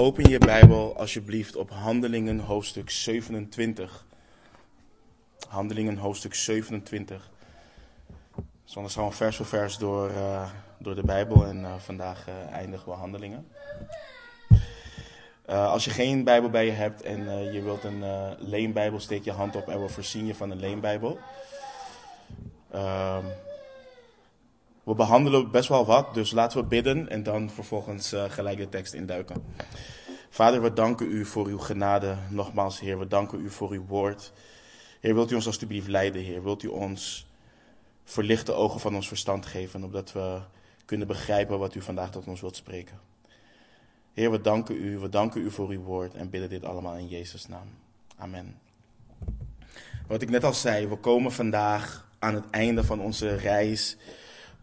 Open je Bijbel alsjeblieft op Handelingen hoofdstuk 27. Handelingen hoofdstuk 27. Zondag gaan we vers voor vers door, uh, door de Bijbel en uh, vandaag uh, eindigen we Handelingen. als je geen Bijbel bij je hebt en je wilt een leenbijbel, steek je hand op en we voorzien je van een leenbijbel. Ehm, we behandelen best wel wat, dus laten we bidden en dan vervolgens uh, gelijk de tekst induiken. Vader, we danken u voor uw genade. Nogmaals, Heer, we danken u voor uw woord. Heer, wilt u ons alstublieft leiden, Heer? Wilt u ons verlichte ogen van ons verstand geven, opdat we kunnen begrijpen wat u vandaag tot ons wilt spreken. Heer, we danken u, we danken u voor uw woord en bidden dit allemaal in Jezus' naam. Amen. Wat ik net al zei, we komen vandaag aan het einde van onze reis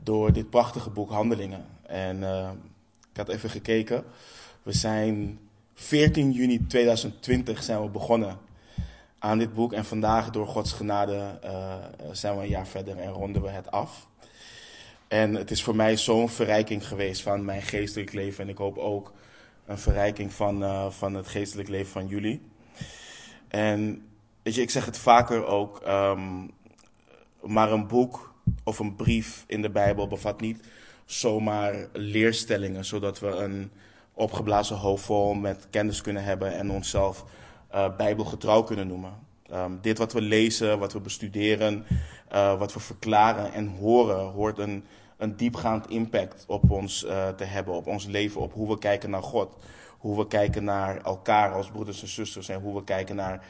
door dit prachtige boek Handelingen. En uh, ik had even gekeken. We zijn 14 juni 2020 zijn we begonnen aan dit boek. En vandaag, door Gods genade, uh, zijn we een jaar verder en ronden we het af. En het is voor mij zo'n verrijking geweest van mijn geestelijk leven. En ik hoop ook een verrijking van, uh, van het geestelijk leven van jullie. En weet je, ik zeg het vaker ook. Um, maar een boek of een brief in de Bijbel bevat niet zomaar leerstellingen, zodat we een opgeblazen hoofd vol met kennis kunnen hebben en onszelf uh, bijbelgetrouw kunnen noemen. Um, dit wat we lezen, wat we bestuderen, uh, wat we verklaren en horen, hoort een, een diepgaand impact op ons uh, te hebben, op ons leven, op hoe we kijken naar God, hoe we kijken naar elkaar als broeders en zusters en hoe we kijken naar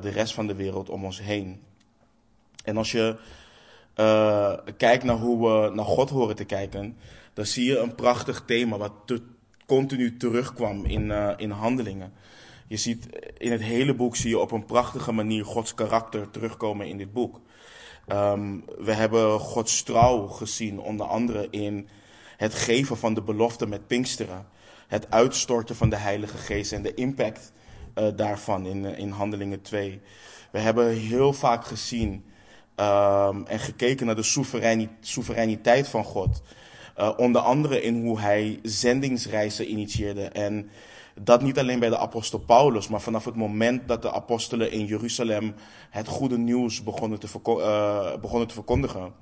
de rest van de wereld om ons heen. En als je uh, kijkt naar hoe we naar God horen te kijken, dan zie je een prachtig thema wat continu terugkwam in, uh, in handelingen. Je ziet in het hele boek zie je op een prachtige manier Gods karakter terugkomen in dit boek. Um, we hebben Gods trouw gezien, onder andere in het geven van de belofte met Pinksteren. Het uitstorten van de Heilige Geest en de impact daarvan in, in Handelingen 2. We hebben heel vaak gezien Um, en gekeken naar de soevereiniteit van God. Uh, onder andere in hoe hij zendingsreizen initieerde. En dat niet alleen bij de apostel Paulus, maar vanaf het moment dat de apostelen in Jeruzalem het goede nieuws begonnen te, uh, begonnen te verkondigen.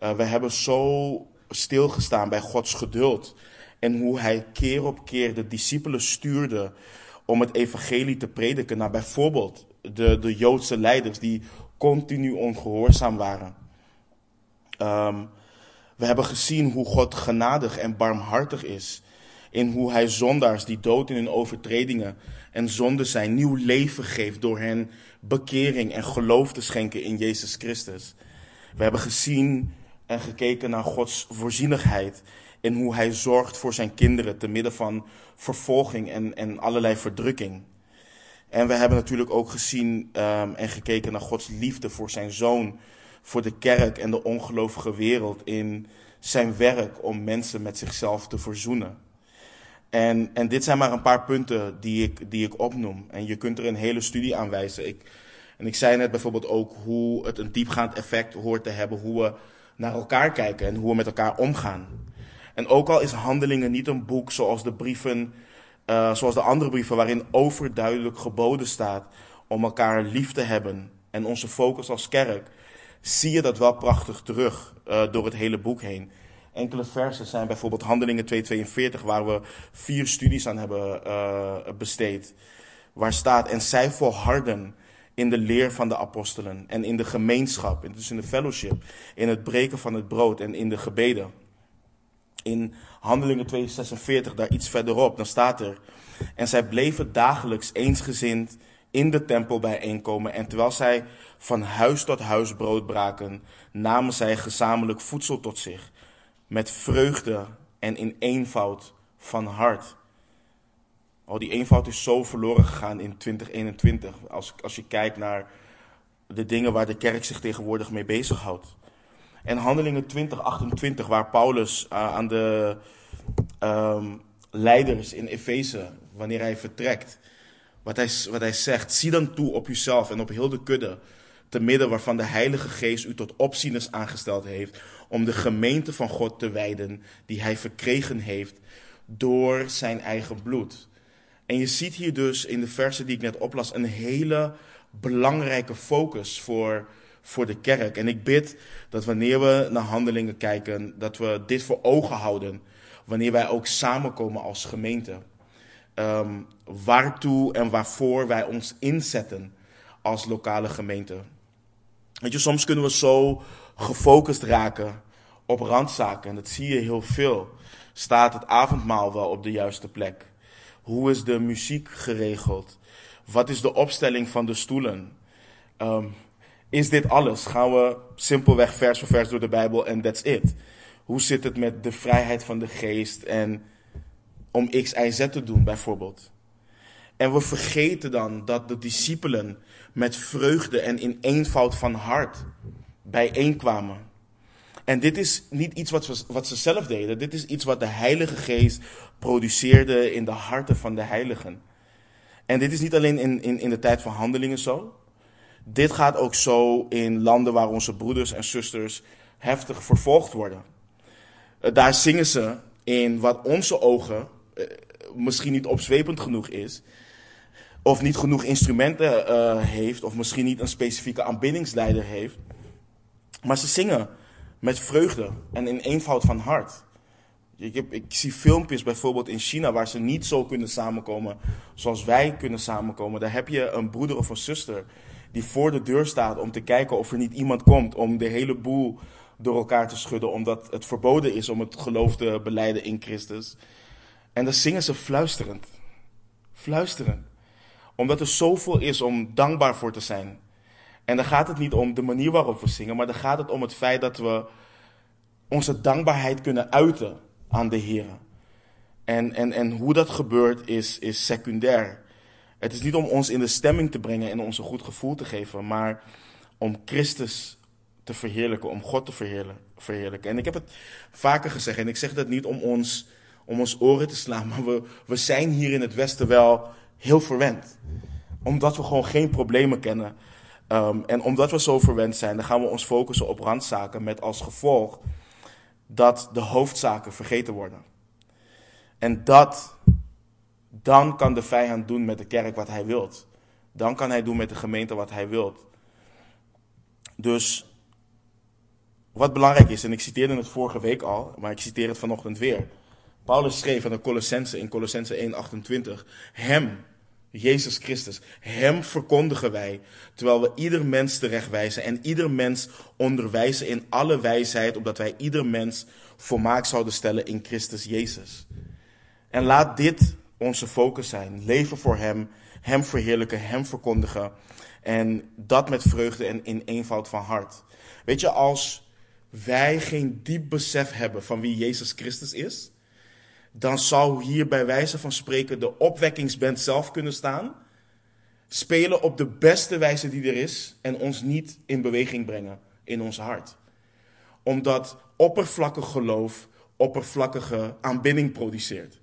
Uh, we hebben zo stilgestaan bij Gods geduld. En hoe hij keer op keer de discipelen stuurde om het evangelie te prediken naar bijvoorbeeld de, de Joodse leiders die continu ongehoorzaam waren. Um, we hebben gezien hoe God genadig en barmhartig is. In hoe hij zondaars die dood in hun overtredingen en zonde zijn nieuw leven geeft door hen bekering en geloof te schenken in Jezus Christus. We hebben gezien en gekeken naar Gods voorzienigheid in hoe hij zorgt voor zijn kinderen te midden van vervolging en, en allerlei verdrukking. En we hebben natuurlijk ook gezien um, en gekeken naar Gods liefde voor zijn zoon, voor de kerk en de ongelovige wereld in zijn werk om mensen met zichzelf te verzoenen. En, en dit zijn maar een paar punten die ik, die ik opnoem. En je kunt er een hele studie aan wijzen. Ik, en ik zei net bijvoorbeeld ook hoe het een diepgaand effect hoort te hebben, hoe we naar elkaar kijken en hoe we met elkaar omgaan. En ook al is Handelingen niet een boek zoals de brieven uh, zoals de andere brieven, waarin overduidelijk geboden staat om elkaar lief te hebben en onze focus als kerk, zie je dat wel prachtig terug uh, door het hele boek heen. Enkele versen zijn bijvoorbeeld Handelingen 2:42, waar we vier studies aan hebben uh, besteed. Waar staat, en zij volharden in de leer van de apostelen en in de gemeenschap, dus in de fellowship, in het breken van het brood en in de gebeden in Handelingen 246, daar iets verderop, dan staat er. En zij bleven dagelijks eensgezind in de tempel bijeenkomen. En terwijl zij van huis tot huis brood braken, namen zij gezamenlijk voedsel tot zich. Met vreugde en in eenvoud van hart. Oh, die eenvoud is zo verloren gegaan in 2021. Als, als je kijkt naar de dingen waar de kerk zich tegenwoordig mee bezighoudt. En Handelingen 2028, waar Paulus uh, aan de um, leiders in Efeze, wanneer hij vertrekt, wat hij, wat hij zegt, zie dan toe op uzelf en op heel de kudde, te midden waarvan de Heilige Geest u tot opzieners aangesteld heeft, om de gemeente van God te wijden, die hij verkregen heeft door zijn eigen bloed. En je ziet hier dus in de versen die ik net oplas een hele belangrijke focus voor, voor de kerk. En ik bid dat wanneer we naar handelingen kijken, dat we dit voor ogen houden. Wanneer wij ook samenkomen als gemeente. Um, waartoe en waarvoor wij ons inzetten als lokale gemeente. Weet je, soms kunnen we zo gefocust raken op randzaken. En dat zie je heel veel. Staat het avondmaal wel op de juiste plek? Hoe is de muziek geregeld? Wat is de opstelling van de stoelen? Um, is dit alles? Gaan we simpelweg vers voor vers door de Bijbel en that's it? Hoe zit het met de vrijheid van de geest en om X, Y, Z te doen bijvoorbeeld? En we vergeten dan dat de discipelen met vreugde en in eenvoud van hart bijeenkwamen. En dit is niet iets wat, wat ze zelf deden. Dit is iets wat de Heilige Geest produceerde in de harten van de heiligen. En dit is niet alleen in, in, in de tijd van handelingen zo. Dit gaat ook zo in landen waar onze broeders en zusters heftig vervolgd worden. Eh, daar zingen ze in wat onze ogen eh, misschien niet opzwepend genoeg is. Of niet genoeg instrumenten uh, heeft. Of misschien niet een specifieke aanbiddingsleider heeft. Maar ze zingen met vreugde en in eenvoud van hart. Ik, heb, ik zie filmpjes bijvoorbeeld in China waar ze niet zo kunnen samenkomen zoals wij kunnen samenkomen. Daar heb je een broeder of een zuster die voor de deur staat om te kijken of er niet iemand komt om de hele boel door elkaar te schudden, omdat het verboden is om het geloof te beleiden in Christus. En dan zingen ze fluisterend. Fluisterend. Omdat er zoveel is om dankbaar voor te zijn. En dan gaat het niet om de manier waarop we zingen, maar dan gaat het om het feit dat we onze dankbaarheid kunnen uiten aan de Heer. En, en, en hoe dat gebeurt is, is secundair. Het is niet om ons in de stemming te brengen en ons een goed gevoel te geven, maar om Christus te verheerlijken, om God te verheerlijken. En ik heb het vaker gezegd, en ik zeg dat niet om ons, om ons oren te slaan, maar we, we zijn hier in het Westen wel heel verwend. Omdat we gewoon geen problemen kennen. Um, en omdat we zo verwend zijn, dan gaan we ons focussen op randzaken met als gevolg dat de hoofdzaken vergeten worden. En dat, dan kan de vijand doen met de kerk wat hij wilt. Dan kan hij doen met de gemeente wat hij wilt. Dus wat belangrijk is, en ik citeerde het vorige week al, maar ik citeer het vanochtend weer. Paulus schreef aan de Colossense in Colossense 1:28: Hem, Jezus Christus, Hem verkondigen wij, terwijl we ieder mens terechtwijzen en ieder mens onderwijzen in alle wijsheid, opdat wij ieder mens volmaakt zouden stellen in Christus Jezus. En laat dit onze focus zijn. Leven voor Hem, Hem verheerlijken, Hem verkondigen. En dat met vreugde en in eenvoud van hart. Weet je, als wij geen diep besef hebben van wie Jezus Christus is, dan zou hier bij wijze van spreken de opwekkingsband zelf kunnen staan, spelen op de beste wijze die er is en ons niet in beweging brengen in ons hart. Omdat oppervlakkig geloof oppervlakkige aanbidding produceert.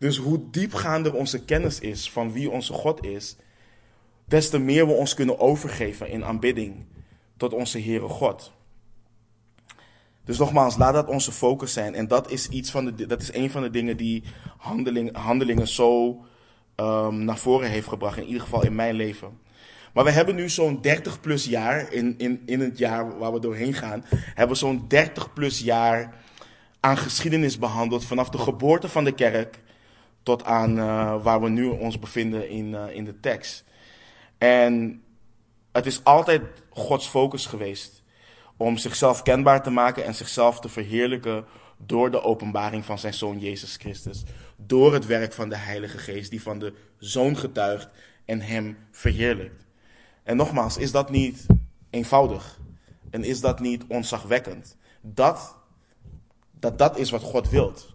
Dus hoe diepgaander onze kennis is van wie onze God is, des te meer we ons kunnen overgeven in aanbidding tot onze Heere God. Dus nogmaals, laat dat onze focus zijn. En dat is, iets van de, dat is een van de dingen die handeling, handelingen zo um, naar voren heeft gebracht. In ieder geval in mijn leven. Maar we hebben nu zo'n 30 plus jaar, in, in, in het jaar waar we doorheen gaan, hebben we zo'n 30 plus jaar aan geschiedenis behandeld. Vanaf de geboorte van de kerk tot aan uh, waar we nu ons bevinden in, uh, in de tekst. En het is altijd Gods focus geweest om zichzelf kenbaar te maken en zichzelf te verheerlijken door de openbaring van zijn zoon Jezus Christus. Door het werk van de Heilige Geest die van de zoon getuigt en hem verheerlijkt. En nogmaals, is dat niet eenvoudig? En is dat niet onzagwekkend? Dat, dat, dat is wat God wilt.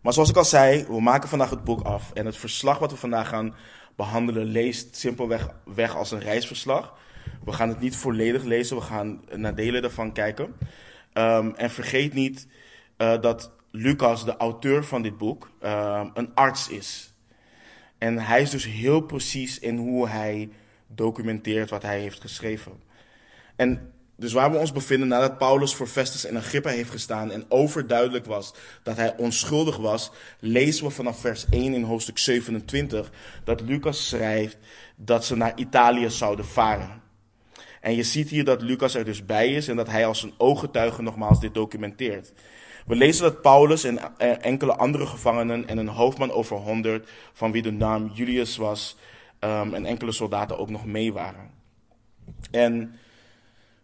Maar zoals ik al zei, we maken vandaag het boek af. En het verslag wat we vandaag gaan behandelen leest simpelweg weg als een reisverslag. We gaan het niet volledig lezen, we gaan naar delen daarvan kijken. Um, en vergeet niet uh, dat Lucas, de auteur van dit boek, uh, een arts is. En hij is dus heel precies in hoe hij documenteert wat hij heeft geschreven. En dus waar we ons bevinden nadat Paulus voor Festus en Agrippa heeft gestaan en overduidelijk was dat hij onschuldig was, lezen we vanaf vers 1 in hoofdstuk 27 dat Lucas schrijft dat ze naar Italië zouden varen. En je ziet hier dat Lucas er dus bij is en dat hij als een ooggetuige nogmaals dit documenteert. We lezen dat Paulus en enkele andere gevangenen en een hoofdman over honderd, van wie de naam Julius was, um, en enkele soldaten ook nog mee waren. En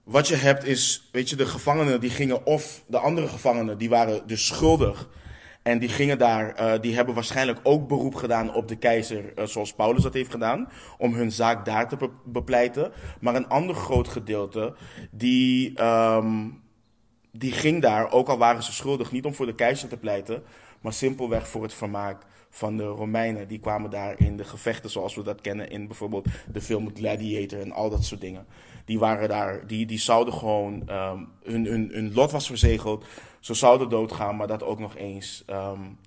wat je hebt is, weet je, de gevangenen die gingen of de andere gevangenen die waren dus schuldig. En die gingen daar, uh, die hebben waarschijnlijk ook beroep gedaan op de keizer, uh, zoals Paulus dat heeft gedaan, om hun zaak daar te bepleiten. Maar een ander groot gedeelte, die, um, die ging daar, ook al waren ze schuldig, niet om voor de keizer te pleiten, maar simpelweg voor het vermaak van de Romeinen. Die kwamen daar in de gevechten zoals we dat kennen in bijvoorbeeld de film Gladiator en al dat soort dingen. Die waren daar, die, die zouden gewoon, um, hun, hun, hun lot was verzegeld. Ze zouden doodgaan, maar dat ook nog eens um,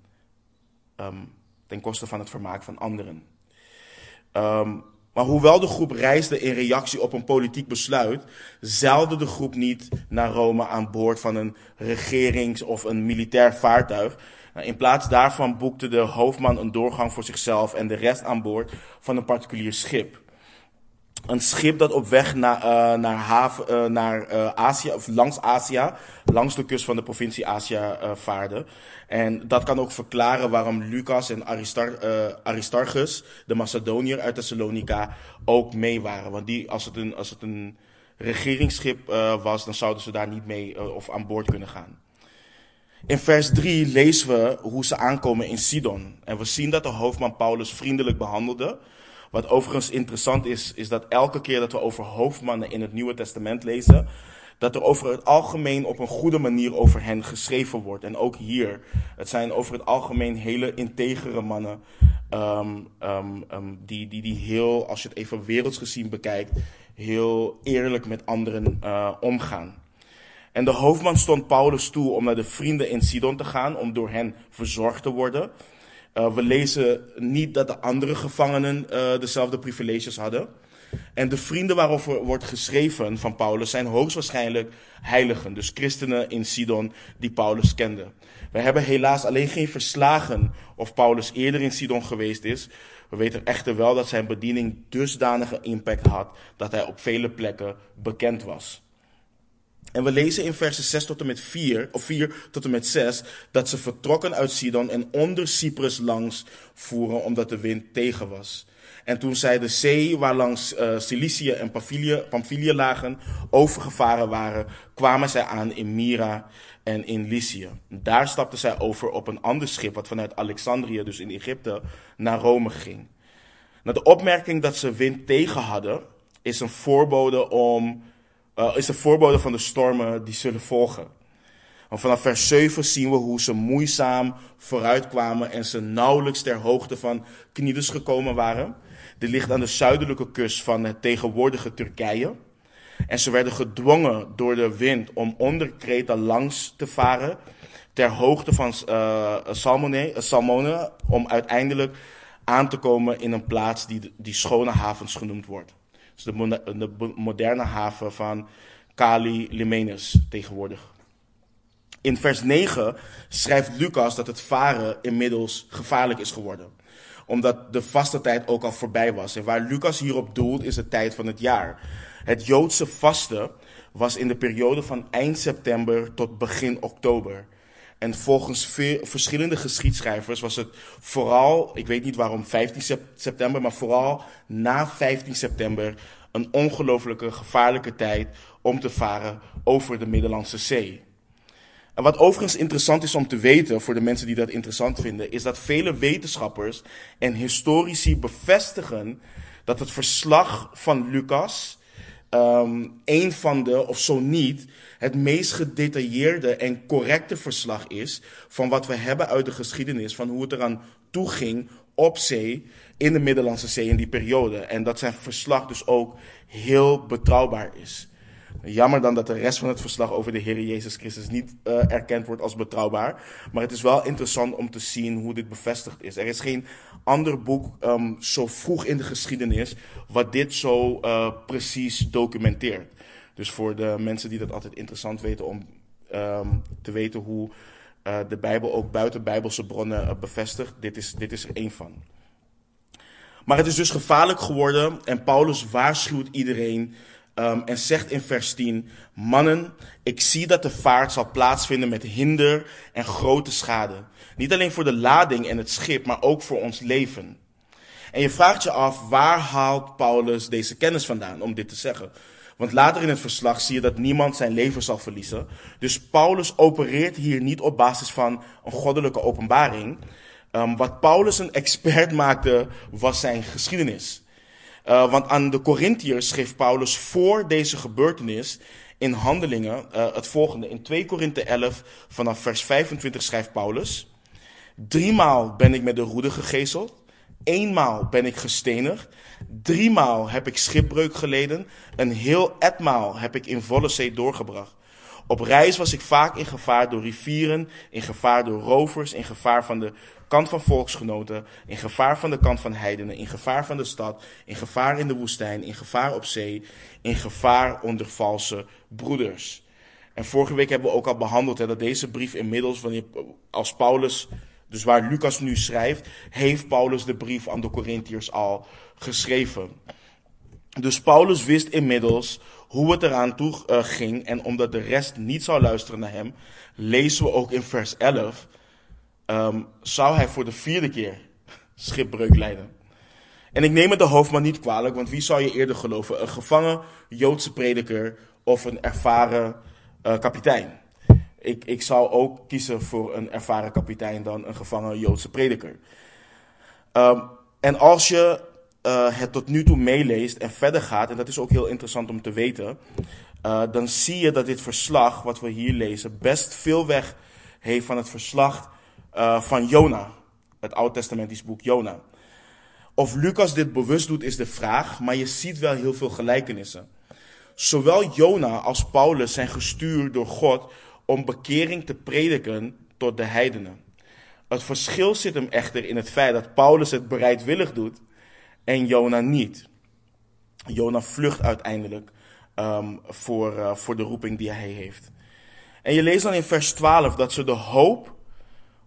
um, ten koste van het vermaak van anderen. Maar hoewel de groep reisde in reactie op een politiek besluit, zeilde de groep niet naar Rome aan boord van een regerings- of een militair vaartuig. Nou, in plaats daarvan boekte de hoofdman een doorgang voor zichzelf en de rest aan boord van een particulier schip. Een schip dat op weg naar, uh, naar, haven, uh, naar uh, Azië, of langs Azië, langs de kust van de provincie Azië vaarde. En dat kan ook verklaren waarom Lucas en Aristar, Aristarchus, de Macedoniër uit Thessalonica, ook mee waren. Want die, als het een, als het een regeringsschip was, dan zouden ze daar niet mee of aan boord kunnen gaan. In vers 3 lezen we hoe ze aankomen in Sidon. En we zien dat de hoofdman Paulus vriendelijk behandelde. Wat overigens interessant is, is dat elke keer dat we over hoofdmannen in het Nieuwe Testament lezen, dat er over het algemeen op een goede manier over hen geschreven wordt. En ook hier, het zijn over het algemeen hele integere mannen, um, um, die, die, die heel, als je het even werelds gezien bekijkt, heel eerlijk met anderen uh, omgaan. En de hoofdman stond Paulus toe om naar de vrienden in Sidon te gaan, om door hen verzorgd te worden. Uh, we lezen niet dat de andere gevangenen uh, dezelfde privileges hadden. En de vrienden waarover wordt geschreven van Paulus zijn hoogstwaarschijnlijk heiligen, dus christenen in Sidon die Paulus kende. We hebben helaas alleen geen verslagen of Paulus eerder in Sidon geweest is. We weten echter wel dat zijn bediening dusdanige impact had dat hij op vele plekken bekend was. En we lezen in versen 6 tot en met 4, of 4 tot en met 6, dat ze vertrokken uit Sidon en onder Cyprus langs voeren, omdat de wind tegen was. En toen zij de zee waar langs uh, Cilicië en Pamphylië lagen overgevaren waren, kwamen zij aan in Myra en in Lycië. Daar stapten zij over op een ander schip, wat vanuit Alexandrië, dus in Egypte, naar Rome ging. Nou, de opmerking dat ze wind tegen hadden, is een voorbode om uh, is een voorbode van de stormen die zullen volgen. Want vanaf vers 7 zien we hoe ze moeizaam vooruitkwamen en ze nauwelijks ter hoogte van Knidus gekomen waren. Dit ligt aan de zuidelijke kust van het tegenwoordige Turkije. En ze werden gedwongen door de wind om onder Kreta langs te varen, ter hoogte van uh, Salmone, Salmone, om uiteindelijk aan te komen in een plaats die, die schone havens genoemd wordt de, de moderne haven van Kali Limenes tegenwoordig. In vers 9 schrijft Lucas dat het varen inmiddels gevaarlijk is geworden. Omdat de vaste tijd ook al voorbij was. En waar Lucas hierop doelt is de tijd van het jaar. Het Joodse vasten was in de periode van eind september tot begin oktober. En volgens verschillende geschiedschrijvers was het vooral, ik weet niet waarom 15 september, maar vooral na 15 september een ongelooflijke gevaarlijke tijd om te varen over de Middellandse Zee. En wat overigens interessant is om te weten voor de mensen die dat interessant vinden, is dat vele wetenschappers en historici bevestigen dat het verslag van Lucas um, een van de, of zo niet, het meest gedetailleerde en correcte verslag is van wat we hebben uit de geschiedenis, van hoe het eraan toeging op zee in de Middellandse Zee in die periode. En dat zijn verslag dus ook heel betrouwbaar is. Jammer dan dat de rest van het verslag over de Heer Jezus Christus niet uh, erkend wordt als betrouwbaar. Maar het is wel interessant om te zien hoe dit bevestigd is. Er is geen ander boek um, zo vroeg in de geschiedenis wat dit zo uh, precies documenteert. Dus voor de mensen die dat altijd interessant weten om ehm, te weten hoe uh, de Bijbel ook buiten Bijbelse bronnen bevestigt, dit is, dit is er één van. Maar het is dus gevaarlijk geworden en Paulus waarschuwt iedereen um, en zegt in vers 10: Mannen, ik zie dat de vaart zal plaatsvinden met hinder en grote schade. Niet alleen voor de lading en het schip, maar ook voor ons leven. En je vraagt je af, waar haalt Paulus deze kennis vandaan om dit te zeggen? Want later in het verslag zie je dat niemand zijn leven zal verliezen. Dus Paulus opereert hier niet op basis van een goddelijke openbaring. Um, wat Paulus een expert maakte, was zijn geschiedenis. Uh, want aan de Corinthiërs schreef Paulus voor deze gebeurtenis in Handelingen uh, het volgende. In 2 Korinthe 11 vanaf vers 25 schrijft Paulus. Driemaal ben ik met de roede gegezeld. Eenmaal ben ik gestenigd. Driemaal heb ik schipbreuk geleden. Een heel etmaal heb ik in volle zee doorgebracht. Op reis was ik vaak in gevaar door rivieren, in gevaar door rovers, in gevaar van de kant van volksgenoten, in gevaar van de kant van heidenen, in gevaar van de stad, in gevaar in de woestijn, in gevaar op zee, in gevaar onder valse broeders. En vorige week hebben we ook al behandeld hè, dat deze brief inmiddels, wanneer, als Paulus, dus waar Lucas nu schrijft, heeft Paulus de brief aan de Corinthiërs al geschreven. Dus Paulus wist inmiddels hoe het eraan toe uh, ging. En omdat de rest niet zou luisteren naar hem, lezen we ook in vers 11. Um, zou hij voor de vierde keer schipbreuk leiden. En ik neem het de hoofdman niet kwalijk, want wie zou je eerder geloven? Een gevangen Joodse prediker of een ervaren uh, kapitein? Ik, ik zou ook kiezen voor een ervaren kapitein dan een gevangen Joodse prediker. Um, en als je uh, het tot nu toe meeleest en verder gaat, en dat is ook heel interessant om te weten, uh, dan zie je dat dit verslag, wat we hier lezen, best veel weg heeft van het verslag uh, van Jona, het Oud-testamentisch boek Jona. Of Lucas dit bewust doet, is de vraag, maar je ziet wel heel veel gelijkenissen. Zowel Jona als Paulus zijn gestuurd door God om bekering te prediken tot de heidenen. Het verschil zit hem echter in het feit dat Paulus het bereidwillig doet en Jona niet. Jona vlucht uiteindelijk um, voor, uh, voor de roeping die hij heeft. En je leest dan in vers 12 dat ze de hoop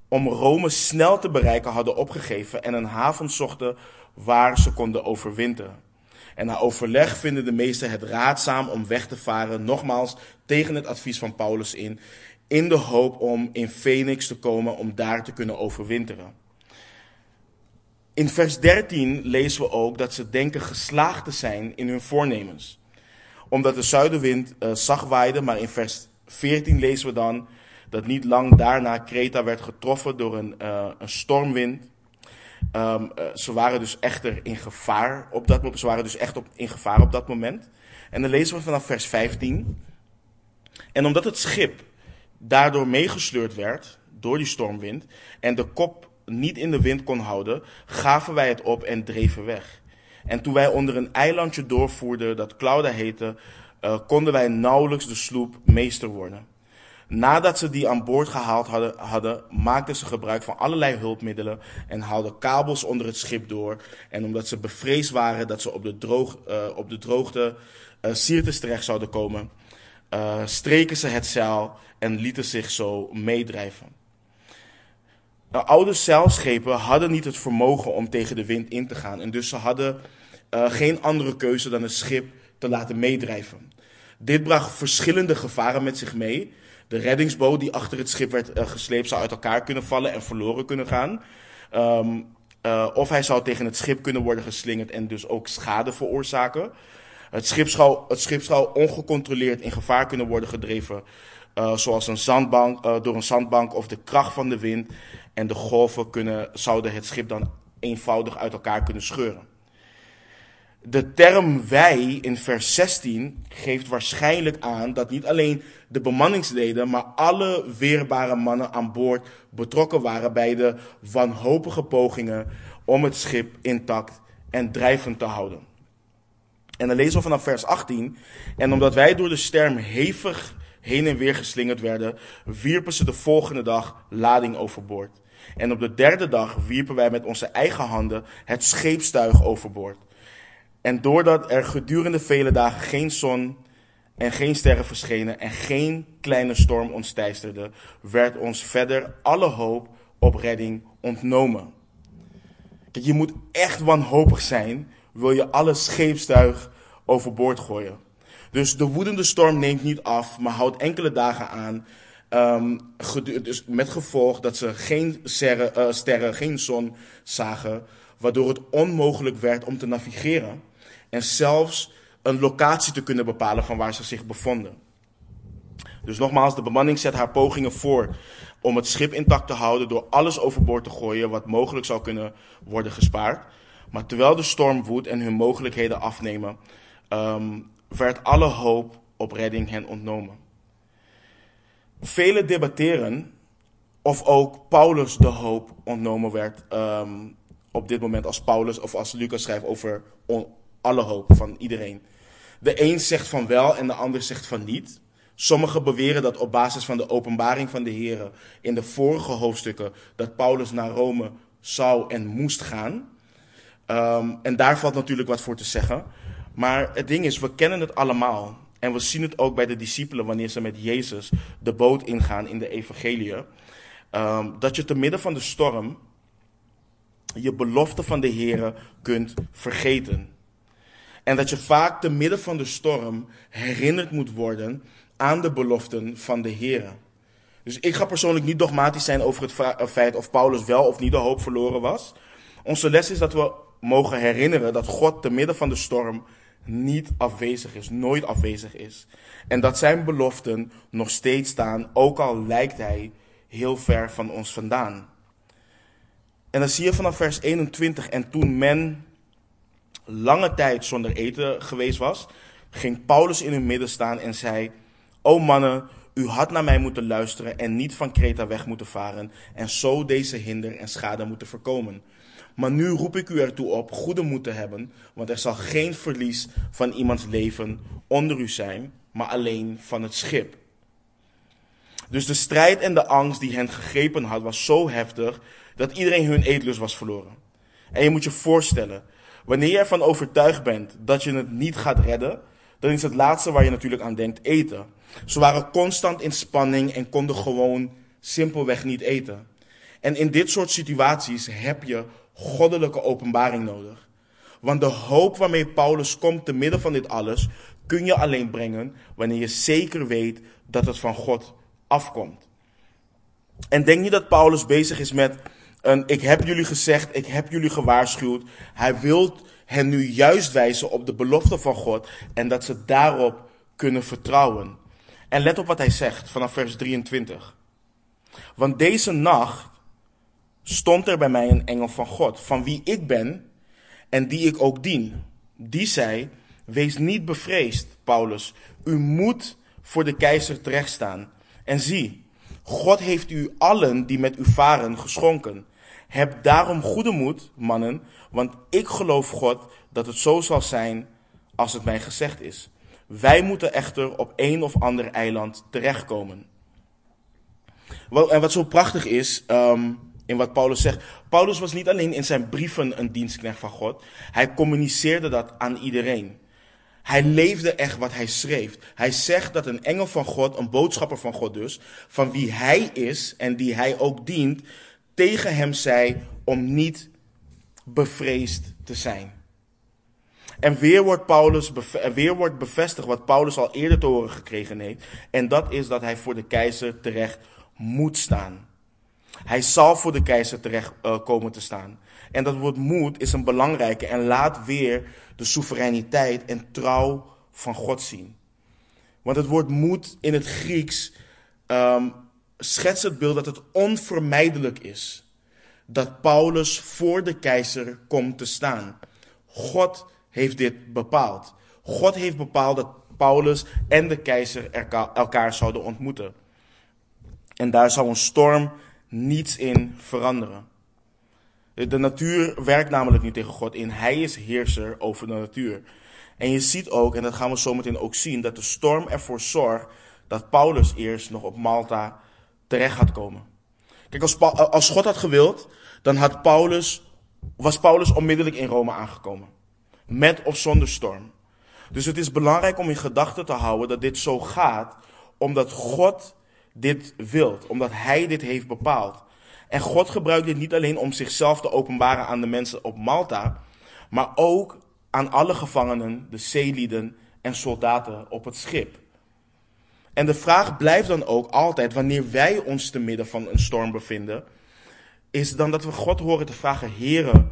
om Rome snel te bereiken hadden opgegeven en een haven zochten waar ze konden overwinteren. En na overleg vinden de meesten het raadzaam om weg te varen, nogmaals tegen het advies van Paulus in, in de hoop om in Phoenix te komen om daar te kunnen overwinteren. In vers 13 lezen we ook dat ze denken geslaagd te zijn in hun voornemens. Omdat de zuidenwind uh, zacht waaide, maar in vers 14 lezen we dan dat niet lang daarna Kreta werd getroffen door een, uh, een stormwind. Um, ze waren dus echter in gevaar op dat moment. Ze waren dus echt op, in gevaar op dat moment. En dan lezen we vanaf vers 15. En omdat het schip daardoor meegesleurd werd door die stormwind en de kop niet in de wind kon houden, gaven wij het op en dreven weg. En toen wij onder een eilandje doorvoerden dat Clauda heette, uh, konden wij nauwelijks de sloep meester worden. Nadat ze die aan boord gehaald hadden, maakten ze gebruik van allerlei hulpmiddelen en haalden kabels onder het schip door. En omdat ze bevreesd waren dat ze op de, droog, uh, op de droogte uh, terecht zouden komen, streken ze het zeil en lieten zich zo meedrijven. De oude zeilschepen hadden niet het vermogen om tegen de wind in te gaan. En dus ze hadden uh, geen andere keuze dan het schip te laten meedrijven. Dit bracht verschillende gevaren met zich mee. De reddingsboot die achter het schip werd uh, gesleept zou uit elkaar kunnen vallen en verloren kunnen gaan. Um, uh, of hij zou tegen het schip kunnen worden geslingerd en dus ook schade veroorzaken. Het schip zou, het schip zou ongecontroleerd in gevaar kunnen worden gedreven. Uh, zoals een zandbank, uh, door een zandbank of de kracht van de wind. En de golven kunnen, zouden het schip dan eenvoudig uit elkaar kunnen scheuren. De term wij in vers 16 geeft waarschijnlijk aan dat niet alleen de bemanningsleden, maar alle weerbare mannen aan boord betrokken waren bij de wanhopige pogingen om het schip intact en drijvend te houden. En dan lezen we vanaf vers 18. En omdat wij door de sterm hevig heen en weer geslingerd werden, wierpen ze de volgende dag lading overboord. En op de derde dag wierpen wij met onze eigen handen het scheepstuig overboord. En doordat er gedurende vele dagen geen zon en geen sterren verschenen en geen kleine storm ons teisterde, werd ons verder alle hoop op redding ontnomen. Kijk, je moet echt wanhopig zijn, wil je alle scheepstuig overboord gooien. Dus de woedende storm neemt niet af, maar houdt enkele dagen aan. Um, dus met gevolg dat ze geen sterren, uh, sterren, geen zon zagen, waardoor het onmogelijk werd om te navigeren. En zelfs een locatie te kunnen bepalen van waar ze zich bevonden. Dus nogmaals, de bemanning zet haar pogingen voor om het schip intact te houden door alles overboord te gooien wat mogelijk zou kunnen worden gespaard. Maar terwijl de storm woedt en hun mogelijkheden afnemen, um, werd alle hoop op redding hen ontnomen. Velen debatteren of ook Paulus de hoop ontnomen werd um, op dit moment als Paulus of als Lucas schrijft over alle hoop van iedereen. De een zegt van wel en de ander zegt van niet. Sommigen beweren dat op basis van de openbaring van de Heer in de vorige hoofdstukken dat Paulus naar Rome zou en moest gaan. Um, en daar valt natuurlijk wat voor te zeggen. Maar het ding is, we kennen het allemaal. En we zien het ook bij de discipelen wanneer ze met Jezus de boot ingaan in de evangelie. Um, dat je te midden van de storm je belofte van de Heer kunt vergeten. En dat je vaak te midden van de storm herinnerd moet worden aan de beloften van de Heer. Dus ik ga persoonlijk niet dogmatisch zijn over het feit of Paulus wel of niet de hoop verloren was. Onze les is dat we mogen herinneren dat God te midden van de storm niet afwezig is, nooit afwezig is. En dat zijn beloften nog steeds staan, ook al lijkt hij heel ver van ons vandaan. En dan zie je vanaf vers 21, en toen men lange tijd zonder eten geweest was, ging Paulus in hun midden staan en zei: O mannen, u had naar mij moeten luisteren en niet van Kreta weg moeten varen en zo deze hinder en schade moeten voorkomen. Maar nu roep ik u ertoe op goede moed te hebben, want er zal geen verlies van iemands leven onder u zijn, maar alleen van het schip. Dus de strijd en de angst die hen gegrepen had, was zo heftig dat iedereen hun eetlust was verloren. En je moet je voorstellen, wanneer je ervan overtuigd bent dat je het niet gaat redden, dan is het laatste waar je natuurlijk aan denkt eten. Ze waren constant in spanning en konden gewoon simpelweg niet eten. En in dit soort situaties heb je goddelijke openbaring nodig. Want de hoop waarmee Paulus komt te midden van dit alles, kun je alleen brengen wanneer je zeker weet dat het van God afkomt. En denk niet dat Paulus bezig is met een ik heb jullie gezegd, ik heb jullie gewaarschuwd. Hij wil hen nu juist wijzen op de belofte van God en dat ze daarop kunnen vertrouwen. En let op wat hij zegt vanaf vers 23. Want deze nacht stond er bij mij een engel van God, van wie ik ben en die ik ook dien. Die zei, wees niet bevreesd, Paulus. U moet voor de keizer terechtstaan. En zie, God heeft u allen die met u varen geschonken. Heb daarom goede moed, mannen, want ik geloof God dat het zo zal zijn als het mij gezegd is. Wij moeten echter op een of ander eiland terechtkomen. En wat zo prachtig is, um, in wat Paulus zegt. Paulus was niet alleen in zijn brieven een dienstknecht van God. Hij communiceerde dat aan iedereen. Hij leefde echt wat hij schreef. Hij zegt dat een engel van God, een boodschapper van God dus, van wie hij is en die hij ook dient, tegen hem zei om niet bevreesd te zijn. En weer wordt, Paulus, weer wordt bevestigd wat Paulus al eerder te horen gekregen heeft. En dat is dat hij voor de keizer terecht moet staan. Hij zal voor de keizer terecht uh, komen te staan. En dat woord moed is een belangrijke en laat weer de soevereiniteit en trouw van God zien. Want het woord moed in het Grieks um, schetst het beeld dat het onvermijdelijk is dat Paulus voor de keizer komt te staan. God heeft dit bepaald. God heeft bepaald dat Paulus en de keizer elkaar zouden ontmoeten. En daar zou een storm niets in veranderen. De natuur werkt namelijk niet tegen God in. Hij is heerser over de natuur. En je ziet ook, en dat gaan we zo meteen ook zien, dat de storm ervoor zorgt dat Paulus eerst nog op Malta terecht gaat komen. Kijk, als, als God had gewild, dan had Paulus, was Paulus onmiddellijk in Rome aangekomen. Met of zonder storm. Dus het is belangrijk om in gedachten te houden dat dit zo gaat omdat God dit wilt, omdat Hij dit heeft bepaald. En God gebruikt dit niet alleen om zichzelf te openbaren aan de mensen op Malta, maar ook aan alle gevangenen, de zeelieden en soldaten op het schip. En de vraag blijft dan ook altijd, wanneer wij ons te midden van een storm bevinden, is dan dat we God horen te vragen, Heere,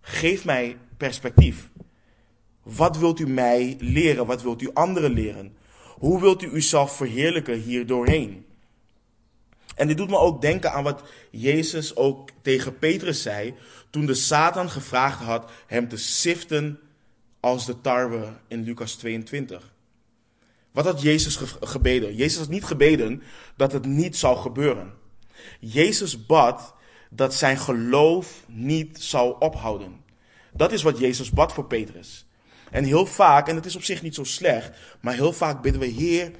geef mij perspectief. Wat wilt u mij leren? Wat wilt u anderen leren? Hoe wilt u uzelf verheerlijken hier doorheen? En dit doet me ook denken aan wat Jezus ook tegen Petrus zei toen de Satan gevraagd had hem te siften als de tarwe in Lucas 22. Wat had Jezus gebeden? Jezus had niet gebeden dat het niet zou gebeuren. Jezus bad dat zijn geloof niet zou ophouden. Dat is wat Jezus bad voor Petrus. En heel vaak, en het is op zich niet zo slecht, maar heel vaak bidden we, Heer,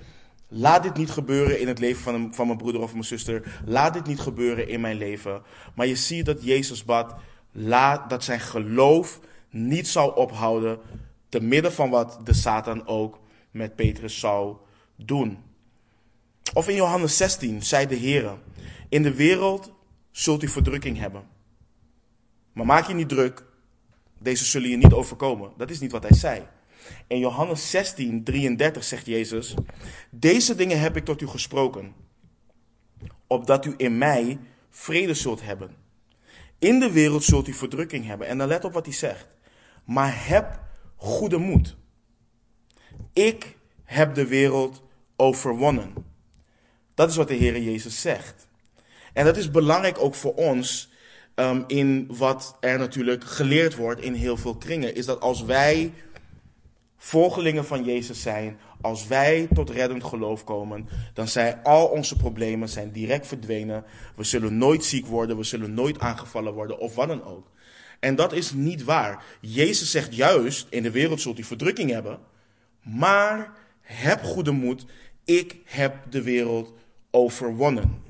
laat dit niet gebeuren in het leven van, een, van mijn broeder of mijn zuster. Laat dit niet gebeuren in mijn leven. Maar je ziet dat Jezus bad, laat dat zijn geloof niet zou ophouden, te midden van wat de Satan ook met Petrus zou doen. Of in Johannes 16 zei de Heer, in de wereld zult u verdrukking hebben. Maar maak je niet druk, deze zullen je niet overkomen. Dat is niet wat hij zei. In Johannes 16, 33 zegt Jezus, deze dingen heb ik tot u gesproken, opdat u in mij vrede zult hebben. In de wereld zult u verdrukking hebben. En dan let op wat hij zegt. Maar heb goede moed. Ik heb de wereld overwonnen. Dat is wat de Heer Jezus zegt. En dat is belangrijk ook voor ons um, in wat er natuurlijk geleerd wordt in heel veel kringen. Is dat als wij volgelingen van Jezus zijn, als wij tot reddend geloof komen, dan zijn al onze problemen zijn direct verdwenen. We zullen nooit ziek worden, we zullen nooit aangevallen worden of wat dan ook. En dat is niet waar. Jezus zegt juist, in de wereld zult u verdrukking hebben, maar heb goede moed, ik heb de wereld overwonnen.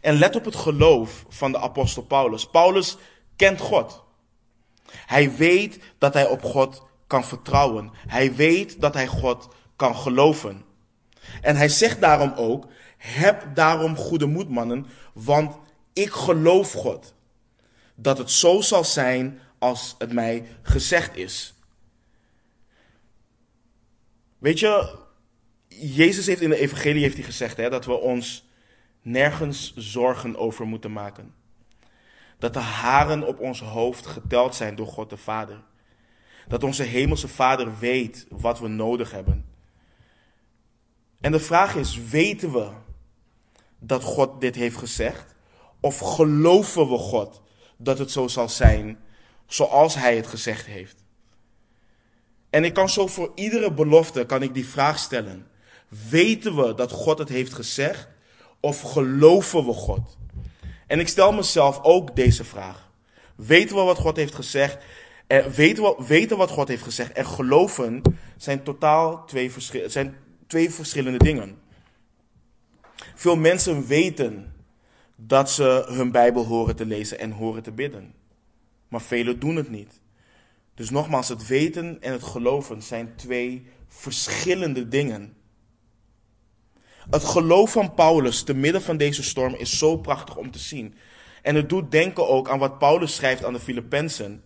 En let op het geloof van de apostel Paulus. Paulus kent God. Hij weet dat hij op God kan vertrouwen. Hij weet dat hij God kan geloven. En hij zegt daarom ook: heb daarom goede moed, mannen, want ik geloof God. Dat het zo zal zijn als het mij gezegd is. Weet je, Jezus heeft in de evangelie heeft hij gezegd hè, dat we ons nergens zorgen over moeten maken. Dat de haren op ons hoofd geteld zijn door God de Vader. Dat onze hemelse Vader weet wat we nodig hebben. En de vraag is, weten we dat God dit heeft gezegd? Of geloven we God dat het zo zal zijn zoals Hij het gezegd heeft? En ik kan zo voor iedere belofte kan ik die vraag stellen. Weten we dat God het heeft gezegd? Of geloven we God? En ik stel mezelf ook deze vraag. Weten we wat God heeft gezegd? En weten, we, weten wat God heeft gezegd en geloven zijn totaal twee, zijn twee verschillende dingen. Veel mensen weten dat ze hun Bijbel horen te lezen en horen te bidden. Maar velen doen het niet. Dus nogmaals, het weten en het geloven zijn twee verschillende dingen. Het geloof van Paulus te midden van deze storm is zo prachtig om te zien. En het doet denken ook aan wat Paulus schrijft aan de Filippenzen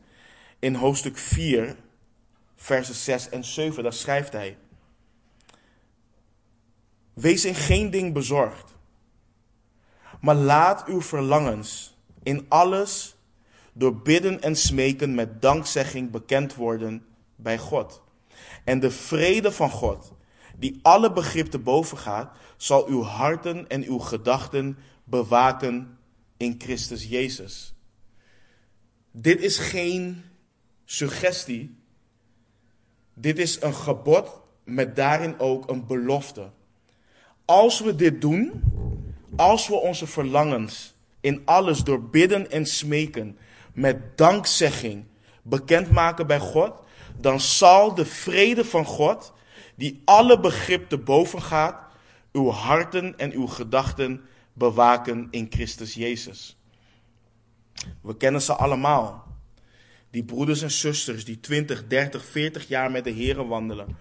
in hoofdstuk 4, versen 6 en 7. Daar schrijft hij: Wees in geen ding bezorgd, maar laat uw verlangens in alles door bidden en smeken met dankzegging bekend worden bij God. En de vrede van God, die alle begrip te boven gaat, zal uw harten en uw gedachten bewaken in Christus Jezus. Dit is geen suggestie. Dit is een gebod met daarin ook een belofte. Als we dit doen, als we onze verlangens in alles door bidden en smeken met dankzegging bekendmaken bij God, dan zal de vrede van God, die alle begrip te boven gaat, uw harten en uw gedachten bewaken in Christus Jezus. We kennen ze allemaal. Die broeders en zusters die 20, 30, 40 jaar met de Heeren wandelen.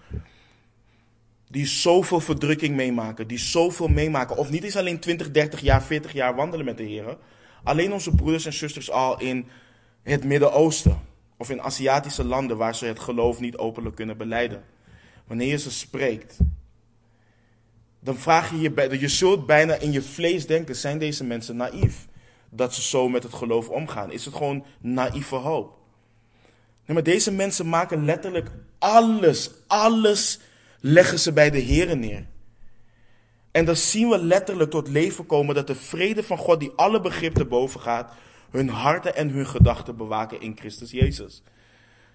Die zoveel verdrukking meemaken, die zoveel meemaken. Of niet eens alleen 20, 30 jaar, 40 jaar wandelen met de Heeren. Alleen onze broeders en zusters al in het Midden-Oosten. Of in Aziatische landen waar ze het geloof niet openlijk kunnen beleiden. Wanneer je ze spreekt, dan vraag je je, je zult bijna in je vlees denken, zijn deze mensen naïef? Dat ze zo met het geloof omgaan. Is het gewoon naïeve hoop? Nee, maar deze mensen maken letterlijk alles, alles leggen ze bij de Here neer. En dan zien we letterlijk tot leven komen dat de vrede van God, die alle begrip te boven gaat, hun harten en hun gedachten bewaken in Christus Jezus.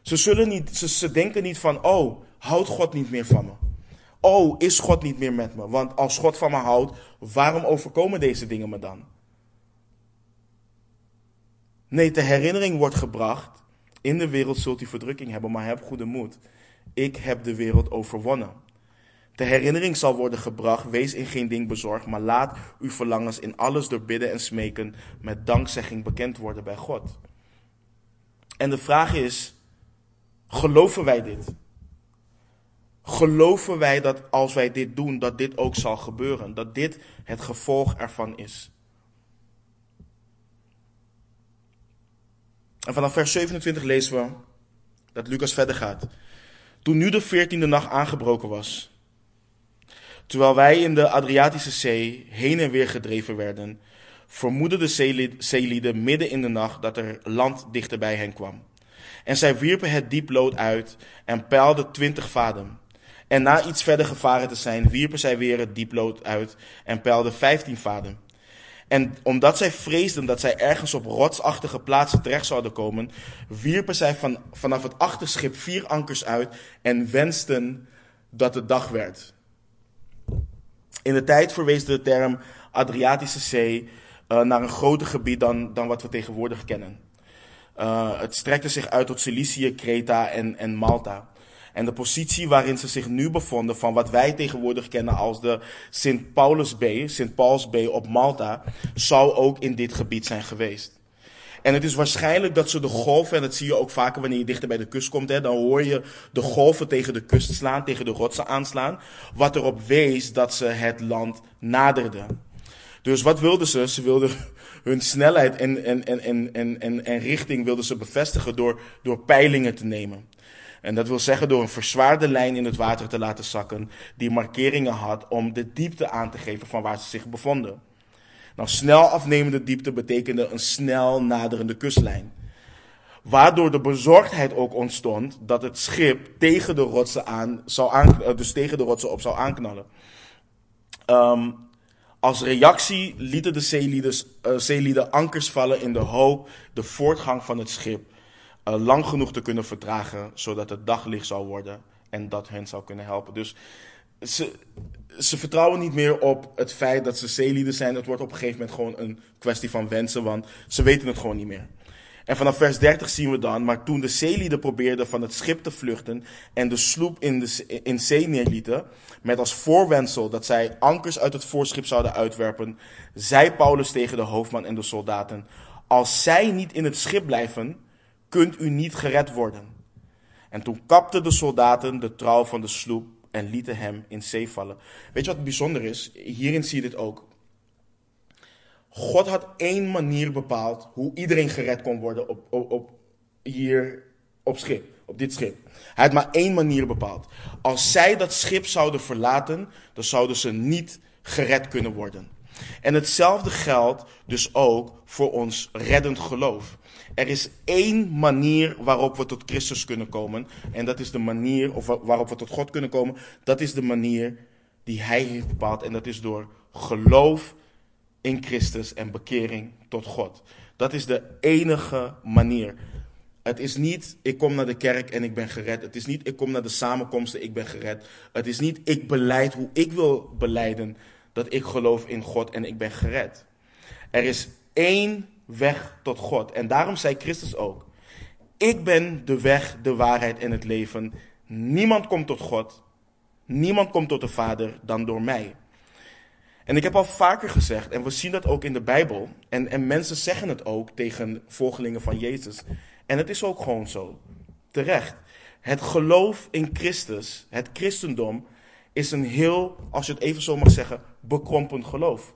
Ze, zullen niet, ze, ze denken niet van, oh, houdt God niet meer van me? Oh, is God niet meer met me? Want als God van me houdt, waarom overkomen deze dingen me dan? Nee, de herinnering wordt gebracht. In de wereld zult u verdrukking hebben, maar heb goede moed. Ik heb de wereld overwonnen. De herinnering zal worden gebracht. Wees in geen ding bezorgd, maar laat uw verlangens in alles door bidden en smeken met dankzegging bekend worden bij God. En de vraag is: geloven wij dit? Geloven wij dat als wij dit doen, dat dit ook zal gebeuren? Dat dit het gevolg ervan is? En vanaf vers 27 lezen we dat Lucas verder gaat. Toen nu de veertiende nacht aangebroken was, terwijl wij in de Adriatische Zee heen en weer gedreven werden, vermoedden de zeelieden midden in de nacht dat er land dichter bij hen kwam. En zij wierpen het dieplood uit en peilden twintig vaden. En na iets verder gevaren te zijn, wierpen zij weer het dieplood uit en peilden vijftien vaden. En omdat zij vreesden dat zij ergens op rotsachtige plaatsen terecht zouden komen, wierpen zij van, vanaf het achterschip vier ankers uit en wensten dat het dag werd. In de tijd verwees de term Adriatische Zee uh, naar een groter gebied dan, dan wat we tegenwoordig kennen. Uh, het strekte zich uit tot Cilicië, Kreta en, en Malta. En de positie waarin ze zich nu bevonden, van wat wij tegenwoordig kennen als de Sint Paulus Bay, Sint Paul's Bay op Malta, zou ook in dit gebied zijn geweest. En het is waarschijnlijk dat ze de golven, en dat zie je ook vaker wanneer je dichter bij de kust komt, hè, dan hoor je de golven tegen de kust slaan, tegen de rotsen aanslaan, wat erop wees dat ze het land naderden. Dus wat wilden ze? Ze wilden hun snelheid en, en, en, en, en, en richting wilden ze bevestigen door, door peilingen te nemen. En dat wil zeggen door een verzwaarde lijn in het water te laten zakken, die markeringen had om de diepte aan te geven van waar ze zich bevonden. Nou, snel afnemende diepte betekende een snel naderende kustlijn. Waardoor de bezorgdheid ook ontstond dat het schip tegen de rotsen, aan zou aan, eh, dus tegen de rotsen op zou aanknallen. Um, als reactie lieten de zeelieden, uh, zeelieden ankers vallen in de hoop de voortgang van het schip uh, lang genoeg te kunnen vertragen, zodat het daglicht zou worden en dat hen zou kunnen helpen. Dus ze, ze vertrouwen niet meer op het feit dat ze zeelieden zijn. Het wordt op een gegeven moment gewoon een kwestie van wensen, want ze weten het gewoon niet meer. En vanaf vers 30 zien we dan, maar toen de zeelieden probeerden van het schip te vluchten en de sloep in, de, in zee neerlieten, met als voorwensel dat zij ankers uit het voorschip zouden uitwerpen, zei Paulus tegen de hoofdman en de soldaten, als zij niet in het schip blijven, kunt u niet gered worden. En toen kapten de soldaten de trouw van de sloep en lieten hem in zee vallen. Weet je wat bijzonder is? Hierin zie je dit ook. God had één manier bepaald hoe iedereen gered kon worden op, op, op hier op schip, op dit schip. Hij had maar één manier bepaald. Als zij dat schip zouden verlaten, dan zouden ze niet gered kunnen worden. En hetzelfde geldt dus ook voor ons reddend geloof. Er is één manier waarop we tot Christus kunnen komen. En dat is de manier, of waarop we tot God kunnen komen. Dat is de manier die Hij heeft bepaald. En dat is door geloof in Christus en bekering tot God. Dat is de enige manier. Het is niet, ik kom naar de kerk en ik ben gered. Het is niet, ik kom naar de samenkomsten, ik ben gered. Het is niet, ik beleid hoe ik wil beleiden dat ik geloof in God en ik ben gered. Er is één weg tot God. En daarom zei Christus ook: Ik ben de weg, de waarheid en het leven. Niemand komt tot God. Niemand komt tot de Vader dan door mij. En ik heb al vaker gezegd, en we zien dat ook in de Bijbel, en, en mensen zeggen het ook tegen volgelingen van Jezus. En het is ook gewoon zo. Terecht. Het geloof in Christus, het christendom, is een heel, als je het even zo mag zeggen, bekrompen geloof.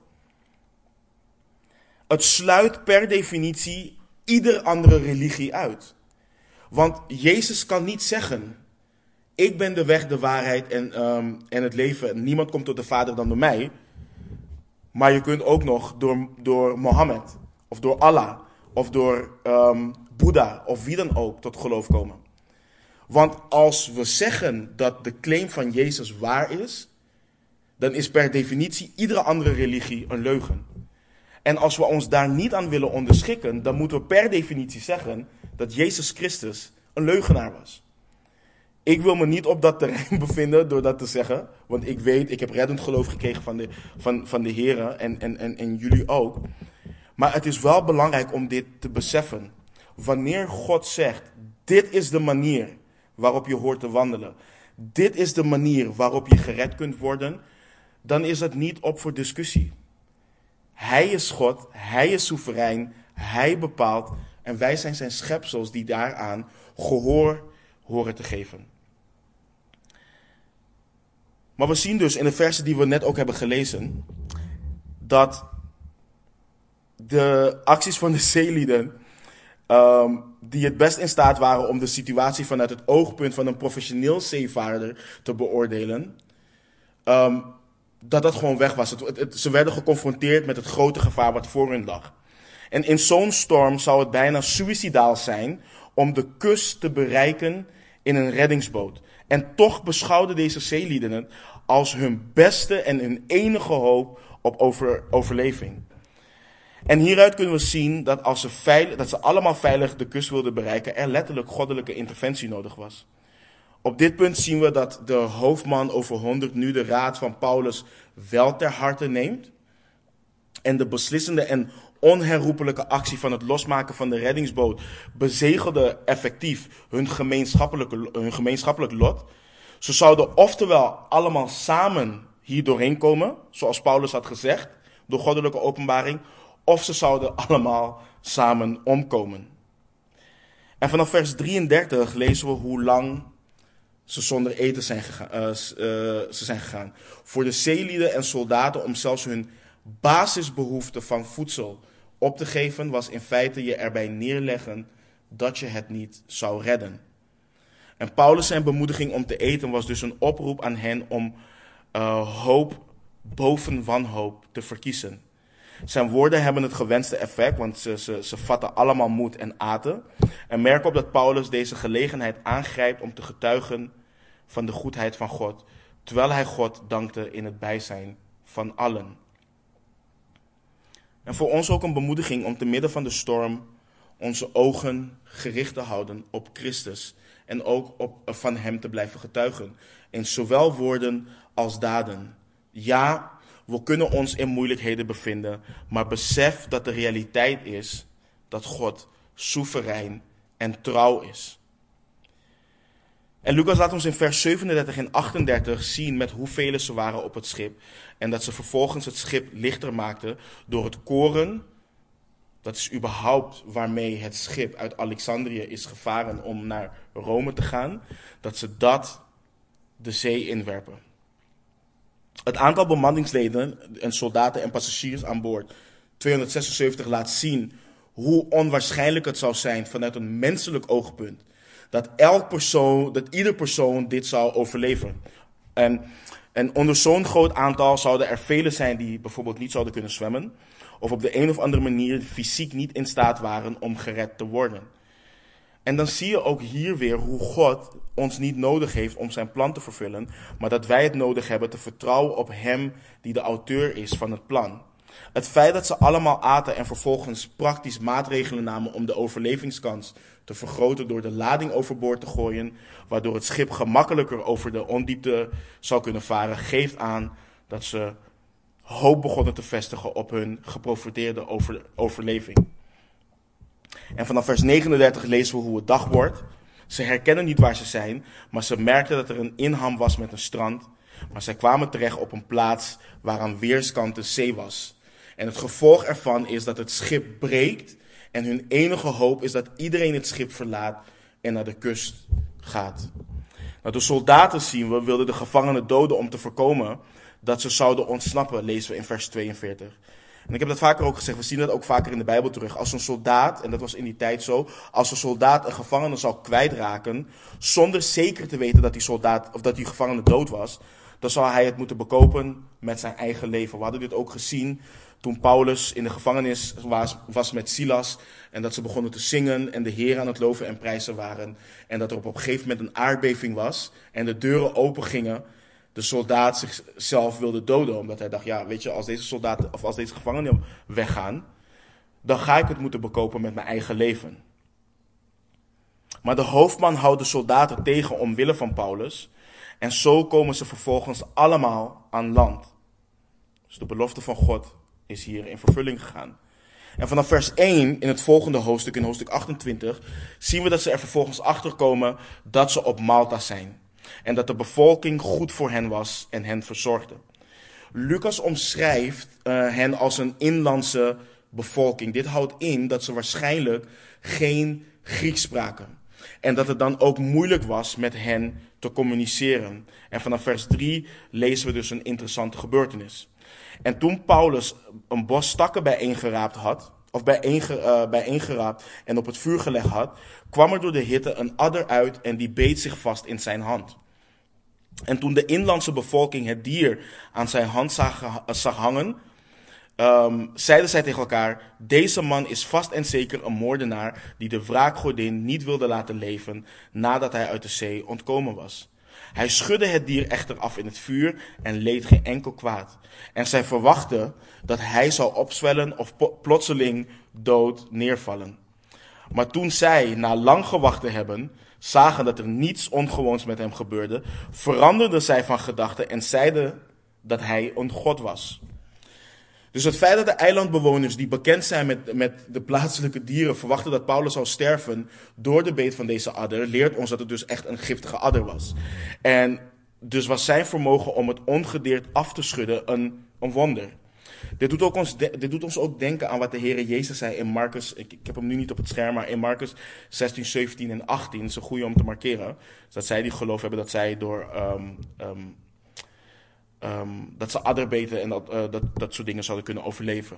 Het sluit per definitie ieder andere religie uit. Want Jezus kan niet zeggen: Ik ben de weg, de waarheid en, ehm, en het leven. Niemand komt tot de Vader dan door mij. Maar je kunt ook nog door, door Mohammed, of door Allah, of door um, Boeddha, of wie dan ook, tot geloof komen. Want als we zeggen dat de claim van Jezus waar is, dan is per definitie iedere andere religie een leugen. En als we ons daar niet aan willen onderschikken, dan moeten we per definitie zeggen dat Jezus Christus een leugenaar was. Ik wil me niet op dat terrein bevinden door dat te zeggen, want ik weet, ik heb reddend geloof gekregen van de, van, van de Heren en, en, en, en jullie ook. Maar het is wel belangrijk om dit te beseffen. Wanneer God zegt, dit is de manier waarop je hoort te wandelen, dit is de manier waarop je gered kunt worden, dan is het niet op voor discussie. Hij is God, Hij is soeverein, Hij bepaalt en wij zijn zijn schepsels die daaraan gehoor horen te geven. Maar we zien dus in de versen die we net ook hebben gelezen, dat de acties van de zeelieden, um, die het best in staat waren om de situatie vanuit het oogpunt van een professioneel zeevaarder te beoordelen, um, dat dat gewoon weg was. Ze werden geconfronteerd met het grote gevaar wat voor hun lag. En in zo'n storm zou het bijna suicidaal zijn om de kust te bereiken in een reddingsboot. En toch beschouwden deze zeelieden het als hun beste en hun enige hoop op over, overleving. En hieruit kunnen we zien dat als ze, veilig, dat ze allemaal veilig de kust wilden bereiken, er letterlijk goddelijke interventie nodig was. Op dit punt zien we dat de hoofdman over 100 nu de raad van Paulus wel ter harte neemt. En de beslissende en onherroepelijke actie van het losmaken van de reddingsboot bezegelde effectief hun, gemeenschappelijke, hun gemeenschappelijk lot. Ze zouden oftewel allemaal samen hier doorheen komen, zoals Paulus had gezegd, door goddelijke openbaring, of ze zouden allemaal samen omkomen. En vanaf vers 33 lezen we hoe lang ze zonder eten zijn gegaan, uh, uh, ze zijn gegaan. Voor de zeelieden en soldaten om zelfs hun basisbehoefte van voedsel op te geven, was in feite je erbij neerleggen dat je het niet zou redden. En Paulus' zijn bemoediging om te eten was dus een oproep aan hen om uh, hoop boven wanhoop te verkiezen. Zijn woorden hebben het gewenste effect, want ze, ze, ze vatten allemaal moed en aten. En merk op dat Paulus deze gelegenheid aangrijpt om te getuigen van de goedheid van God, terwijl hij God dankte in het bijzijn van allen. En voor ons ook een bemoediging om te midden van de storm onze ogen gericht te houden op Christus en ook op, van Hem te blijven getuigen. In zowel woorden als daden. Ja, we kunnen ons in moeilijkheden bevinden, maar besef dat de realiteit is dat God soeverein en trouw is. En Lucas laat ons in vers 37 en 38 zien met hoeveel ze waren op het schip. En dat ze vervolgens het schip lichter maakten door het koren. Dat is überhaupt waarmee het schip uit Alexandrië is gevaren om naar Rome te gaan. Dat ze dat de zee inwerpen. Het aantal bemanningsleden en soldaten en passagiers aan boord, 276, laat zien hoe onwaarschijnlijk het zou zijn vanuit een menselijk oogpunt. Dat elk persoon, dat ieder persoon dit zou overleven. En, en onder zo'n groot aantal zouden er velen zijn die bijvoorbeeld niet zouden kunnen zwemmen. Of op de een of andere manier fysiek niet in staat waren om gered te worden. En dan zie je ook hier weer hoe God ons niet nodig heeft om zijn plan te vervullen, maar dat wij het nodig hebben te vertrouwen op Hem die de auteur is van het plan. Het feit dat ze allemaal aten en vervolgens praktisch maatregelen namen om de overlevingskans te vergroten door de lading overboord te gooien, waardoor het schip gemakkelijker over de ondiepte zou kunnen varen, geeft aan dat ze hoop begonnen te vestigen op hun geprofiteerde over, overleving. En vanaf vers 39 lezen we hoe het dag wordt. Ze herkennen niet waar ze zijn, maar ze merkten dat er een inham was met een strand. Maar zij kwamen terecht op een plaats waar aan weerskanten zee was. En het gevolg ervan is dat het schip breekt En hun enige hoop is dat iedereen het schip verlaat en naar de kust gaat. Nou, de soldaten zien we wilden de gevangenen doden om te voorkomen dat ze zouden ontsnappen, lezen we in vers 42. En ik heb dat vaker ook gezegd, we zien dat ook vaker in de Bijbel terug. Als een soldaat, en dat was in die tijd zo, als een soldaat een gevangene zou kwijtraken, zonder zeker te weten dat die soldaat, of dat die gevangene dood was, dan zou hij het moeten bekopen met zijn eigen leven. We hadden dit ook gezien toen Paulus in de gevangenis was, was met Silas en dat ze begonnen te zingen en de Heer aan het loven en prijzen waren. En dat er op een gegeven moment een aardbeving was en de deuren open gingen. De soldaat zichzelf wilde doden, omdat hij dacht, ja, weet je, als deze soldaten of als deze gevangenen weggaan, dan ga ik het moeten bekopen met mijn eigen leven. Maar de hoofdman houdt de soldaten tegen omwille van Paulus. En zo komen ze vervolgens allemaal aan land. Dus de belofte van God is hier in vervulling gegaan. En vanaf vers 1 in het volgende hoofdstuk, in hoofdstuk 28, zien we dat ze er vervolgens achter komen dat ze op Malta zijn. En dat de bevolking goed voor hen was en hen verzorgde. Lucas omschrijft uh, hen als een inlandse bevolking. Dit houdt in dat ze waarschijnlijk geen Grieks spraken. En dat het dan ook moeilijk was met hen te communiceren. En vanaf vers 3 lezen we dus een interessante gebeurtenis. En toen Paulus een bos stakken bijeengeraapt had, of bijeengeraapt uh, en op het vuur gelegd had, kwam er door de hitte een adder uit en die beet zich vast in zijn hand. En toen de inlandse bevolking het dier aan zijn hand zag, zag hangen, um, zeiden zij tegen elkaar: Deze man is vast en zeker een moordenaar die de wraakgodin niet wilde laten leven nadat hij uit de zee ontkomen was. Hij schudde het dier echter af in het vuur en leed geen enkel kwaad. En zij verwachten dat hij zou opzwellen of plotseling dood neervallen. Maar toen zij, na lang gewacht te hebben, zagen dat er niets ongewoons met hem gebeurde, veranderden zij van gedachten en zeiden dat hij een god was. Dus het feit dat de eilandbewoners die bekend zijn met, met de plaatselijke dieren verwachten dat Paulus zou sterven door de beet van deze adder, leert ons dat het dus echt een giftige adder was. En dus was zijn vermogen om het ongedeerd af te schudden een, een wonder. Dit doet, ook ons, dit doet ons ook denken aan wat de Heer Jezus zei in Marcus. Ik, heb hem nu niet op het scherm, maar in Marcus 16, 17 en 18. Dat is een goede om te markeren. Dat zij die geloof hebben dat zij door um, um, um, dat ze adderbeten en dat, uh, dat, dat soort dingen zouden kunnen overleven.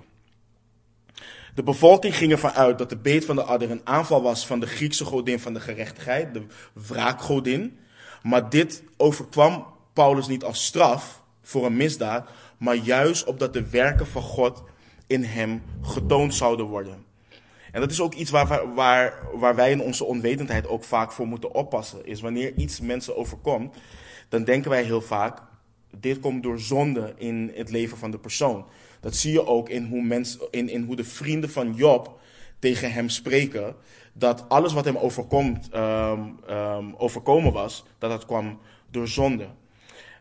De bevolking ging ervan uit dat de beet van de adder een aanval was van de Griekse godin van de gerechtigheid, de wraakgodin. Maar dit overkwam Paulus niet als straf voor een misdaad, maar juist opdat de werken van God in hem getoond zouden worden. En dat is ook iets waar, waar, waar wij in onze onwetendheid ook vaak voor moeten oppassen. Is wanneer iets mensen overkomt, dan denken wij heel vaak, dit komt door zonde in het leven van de persoon. Dat zie je ook in hoe, in, in hoe de vrienden van Job tegen hem spreken. Dat alles wat hem overkomt, um, um, overkomen was, dat dat kwam door zonde.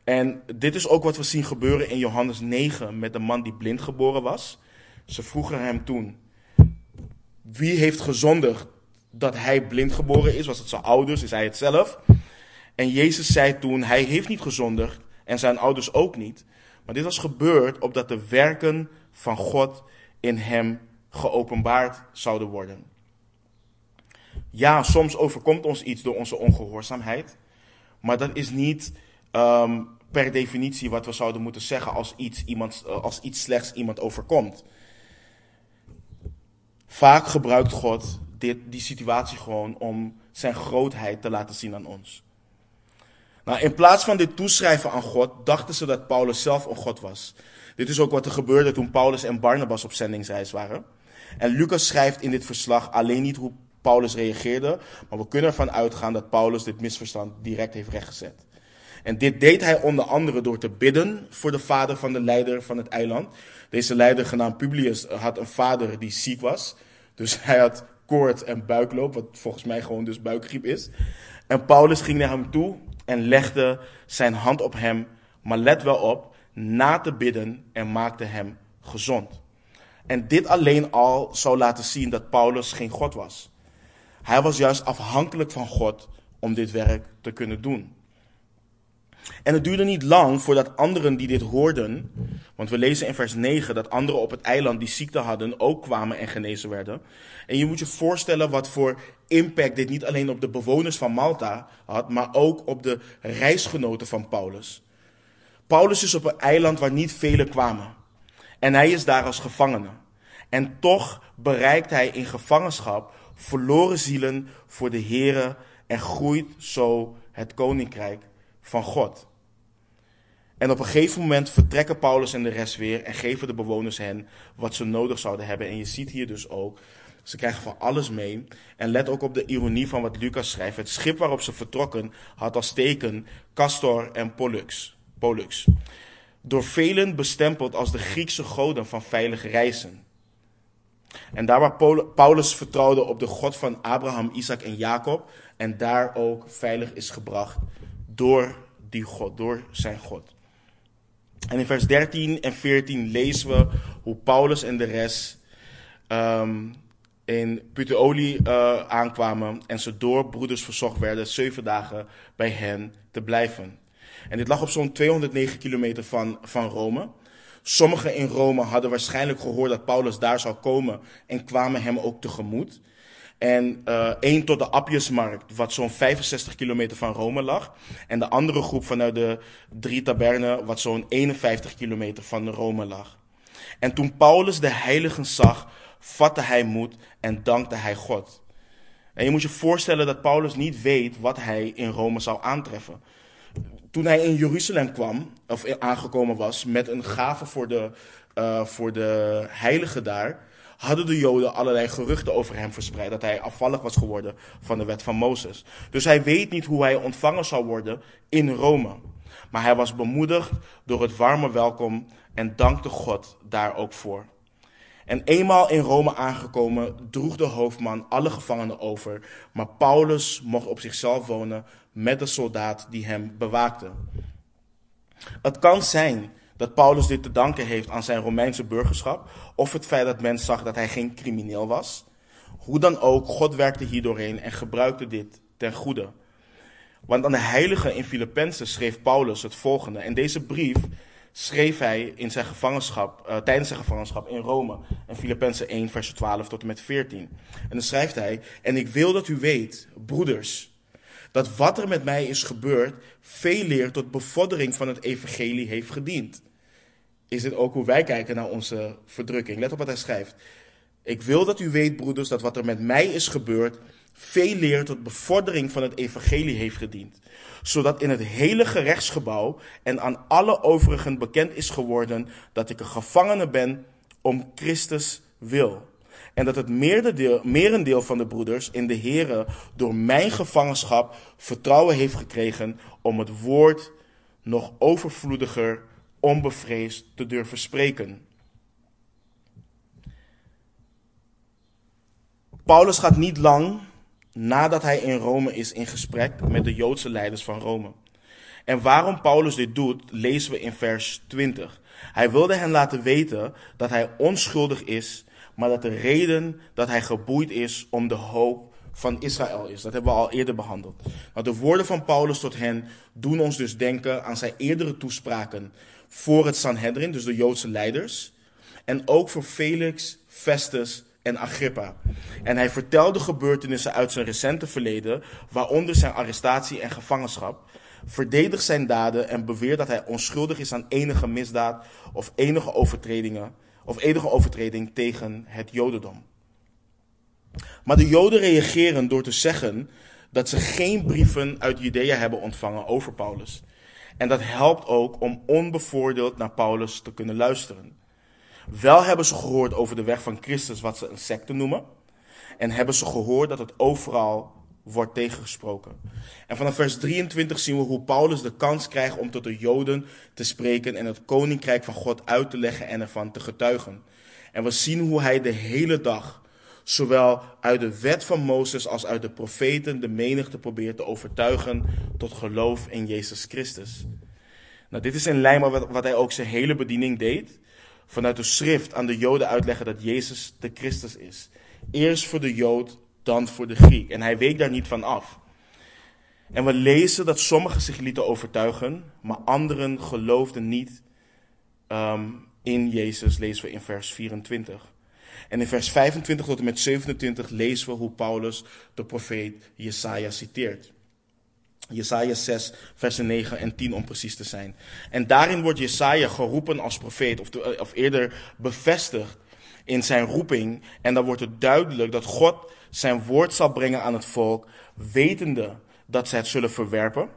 En dit is ook wat we zien gebeuren in Johannes 9 met de man die blind geboren was. Ze vroegen hem toen: Wie heeft gezondigd dat hij blind geboren is? Was het zijn ouders? Is hij het zelf? En Jezus zei toen: Hij heeft niet gezondigd en zijn ouders ook niet. Maar dit was gebeurd opdat de werken van God in hem geopenbaard zouden worden. Ja, soms overkomt ons iets door onze ongehoorzaamheid. Maar dat is niet um, per definitie wat we zouden moeten zeggen als iets, iemand, eh, als iets slechts iemand overkomt. Vaak gebruikt God dit, die situatie gewoon om zijn grootheid te laten zien aan ons. Nou, in plaats van dit toeschrijven aan God, dachten ze dat Paulus zelf een God was. Dit is ook wat er gebeurde toen Paulus en Barnabas op zendingsreis waren. En Lucas schrijft in dit verslag alleen niet hoe Paulus reageerde, maar we kunnen ervan uitgaan dat Paulus dit misverstand direct heeft rechtgezet. En dit deed hij onder andere door te bidden voor de vader van de leider van het eiland. Deze leider, genaamd Publius, had een vader die ziek was. Dus hij had koorts en buikloop, wat volgens mij gewoon dus buikgriep is. En Paulus ging naar hem toe en legde zijn hand op hem, maar let wel op, na te bidden en maakte hem gezond. En dit alleen al zou laten zien dat Paulus geen God was. Hij was juist afhankelijk van God om dit werk te kunnen doen. En het duurde niet lang voordat anderen die dit hoorden, want we lezen in vers 9 dat anderen op het eiland die ziekte hadden ook kwamen en genezen werden. En je moet je voorstellen wat voor impact dit niet alleen op de bewoners van Malta had, maar ook op de reisgenoten van Paulus. Paulus is op een eiland waar niet velen kwamen. En hij is daar als gevangene. En toch bereikt hij in gevangenschap verloren zielen voor de Here en groeit zo het koninkrijk van God. En op een gegeven moment vertrekken Paulus en de rest weer en geven de bewoners hen wat ze nodig zouden hebben. En je ziet hier dus ook, ze krijgen van alles mee. En let ook op de ironie van wat Lucas schrijft. Het schip waarop ze vertrokken had als teken Castor en Pollux. Pollux. Door velen bestempeld als de Griekse goden van veilige reizen. En daar waar Paulus vertrouwde op de God van Abraham, Isaac en Jacob. En daar ook veilig is gebracht door die God, door zijn God. En in vers 13 en 14 lezen we hoe Paulus en de rest um, in Puteoli uh, aankwamen en ze door broeders verzocht werden zeven dagen bij hen te blijven. En dit lag op zo'n 209 kilometer van, van Rome. Sommigen in Rome hadden waarschijnlijk gehoord dat Paulus daar zou komen en kwamen hem ook tegemoet. En uh, één tot de Apjesmarkt, wat zo'n 65 kilometer van Rome lag. En de andere groep vanuit de drie tabernen, wat zo'n 51 kilometer van Rome lag. En toen Paulus de heiligen zag, vatte hij moed en dankte hij God. En je moet je voorstellen dat Paulus niet weet wat hij in Rome zou aantreffen. Toen hij in Jeruzalem kwam, of aangekomen was, met een gave voor de, uh, voor de heiligen daar, hadden de Joden allerlei geruchten over hem verspreid. Dat hij afvallig was geworden van de wet van Mozes. Dus hij weet niet hoe hij ontvangen zou worden in Rome. Maar hij was bemoedigd door het warme welkom en dankte God daar ook voor. En eenmaal in Rome aangekomen, droeg de hoofdman alle gevangenen over. Maar Paulus mocht op zichzelf wonen met de soldaat die hem bewaakte. Het kan zijn dat Paulus dit te danken heeft aan zijn Romeinse burgerschap, of het feit dat men zag dat hij geen crimineel was. Hoe dan ook, God werkte hier doorheen en gebruikte dit ten goede. Want aan de heiligen in Filippenzen schreef Paulus het volgende. En deze brief schreef hij in zijn gevangenschap, uh, tijdens zijn gevangenschap in Rome. In Filippenzen 1, vers 12 tot en met 14. En dan schrijft hij: En ik wil dat u weet, broeders, dat wat er met mij is gebeurd, veel leer tot bevordering van het evangelie heeft gediend. Is dit ook hoe wij kijken naar onze verdrukking? Let op wat hij schrijft. Ik wil dat u weet, broeders, dat wat er met mij is gebeurd, veel leer tot bevordering van het evangelie heeft gediend. Zodat in het hele gerechtsgebouw en aan alle overigen bekend is geworden dat ik een gevangene ben om Christus wil. En dat het merendeel van de broeders in de Here door mijn gevangenschap vertrouwen heeft gekregen om het woord nog overvloediger, onbevreesd te durven spreken. Paulus gaat niet lang nadat hij in Rome is in gesprek met de Joodse leiders van Rome. En waarom Paulus dit doet, lezen we in vers 20. Hij wilde hen laten weten dat hij onschuldig is maar dat de reden dat hij geboeid is om de hoop van Israël is. Dat hebben we al eerder behandeld. Nou, de woorden van Paulus tot hen doen ons dus denken aan zijn eerdere toespraken voor het Sanhedrin, dus de Joodse leiders. En ook voor Felix, Festus en Agrippa. En hij vertelde gebeurtenissen uit zijn recente verleden, waaronder zijn arrestatie en gevangenschap. Verdedigt zijn daden en beweert dat hij onschuldig is aan enige misdaad of enige overtredingen of enige overtreding tegen het Jodendom. Maar de Joden reageren door te zeggen dat ze geen brieven uit Judea hebben ontvangen over Paulus. En dat helpt ook om onbevoordeeld naar Paulus te kunnen luisteren. Wel hebben ze gehoord over de weg van Christus, wat ze een secte noemen. En hebben ze gehoord dat het overal wordt tegengesproken. En vanaf vers 23 zien we hoe Paulus de kans krijgt om tot de Joden te spreken en het koninkrijk van God uit te leggen en ervan te getuigen. En we zien hoe hij de hele dag, zowel uit de wet van Mozes als uit de profeten, de menigte probeert te overtuigen tot geloof in Jezus Christus. Nou, dit is in lijn met wat hij ook zijn hele bediening deed. Vanuit de schrift aan de Joden uitleggen dat Jezus de Christus is. Eerst voor de Jood, dan voor de Griek. En hij week daar niet van af. En we lezen dat sommigen zich lieten overtuigen, maar anderen geloofden niet ehm, in Jezus, lezen we in vers 24. En in vers 25 tot en met 27 lezen we hoe Paulus de profeet Jesaja citeert. Jesaja 6, versen 9 en 10 om precies te zijn. En daarin wordt Jesaja geroepen als profeet, of, of eerder bevestigd in zijn roeping. En dan wordt het duidelijk dat God zijn woord zal brengen aan het volk, wetende dat zij het zullen verwerpen.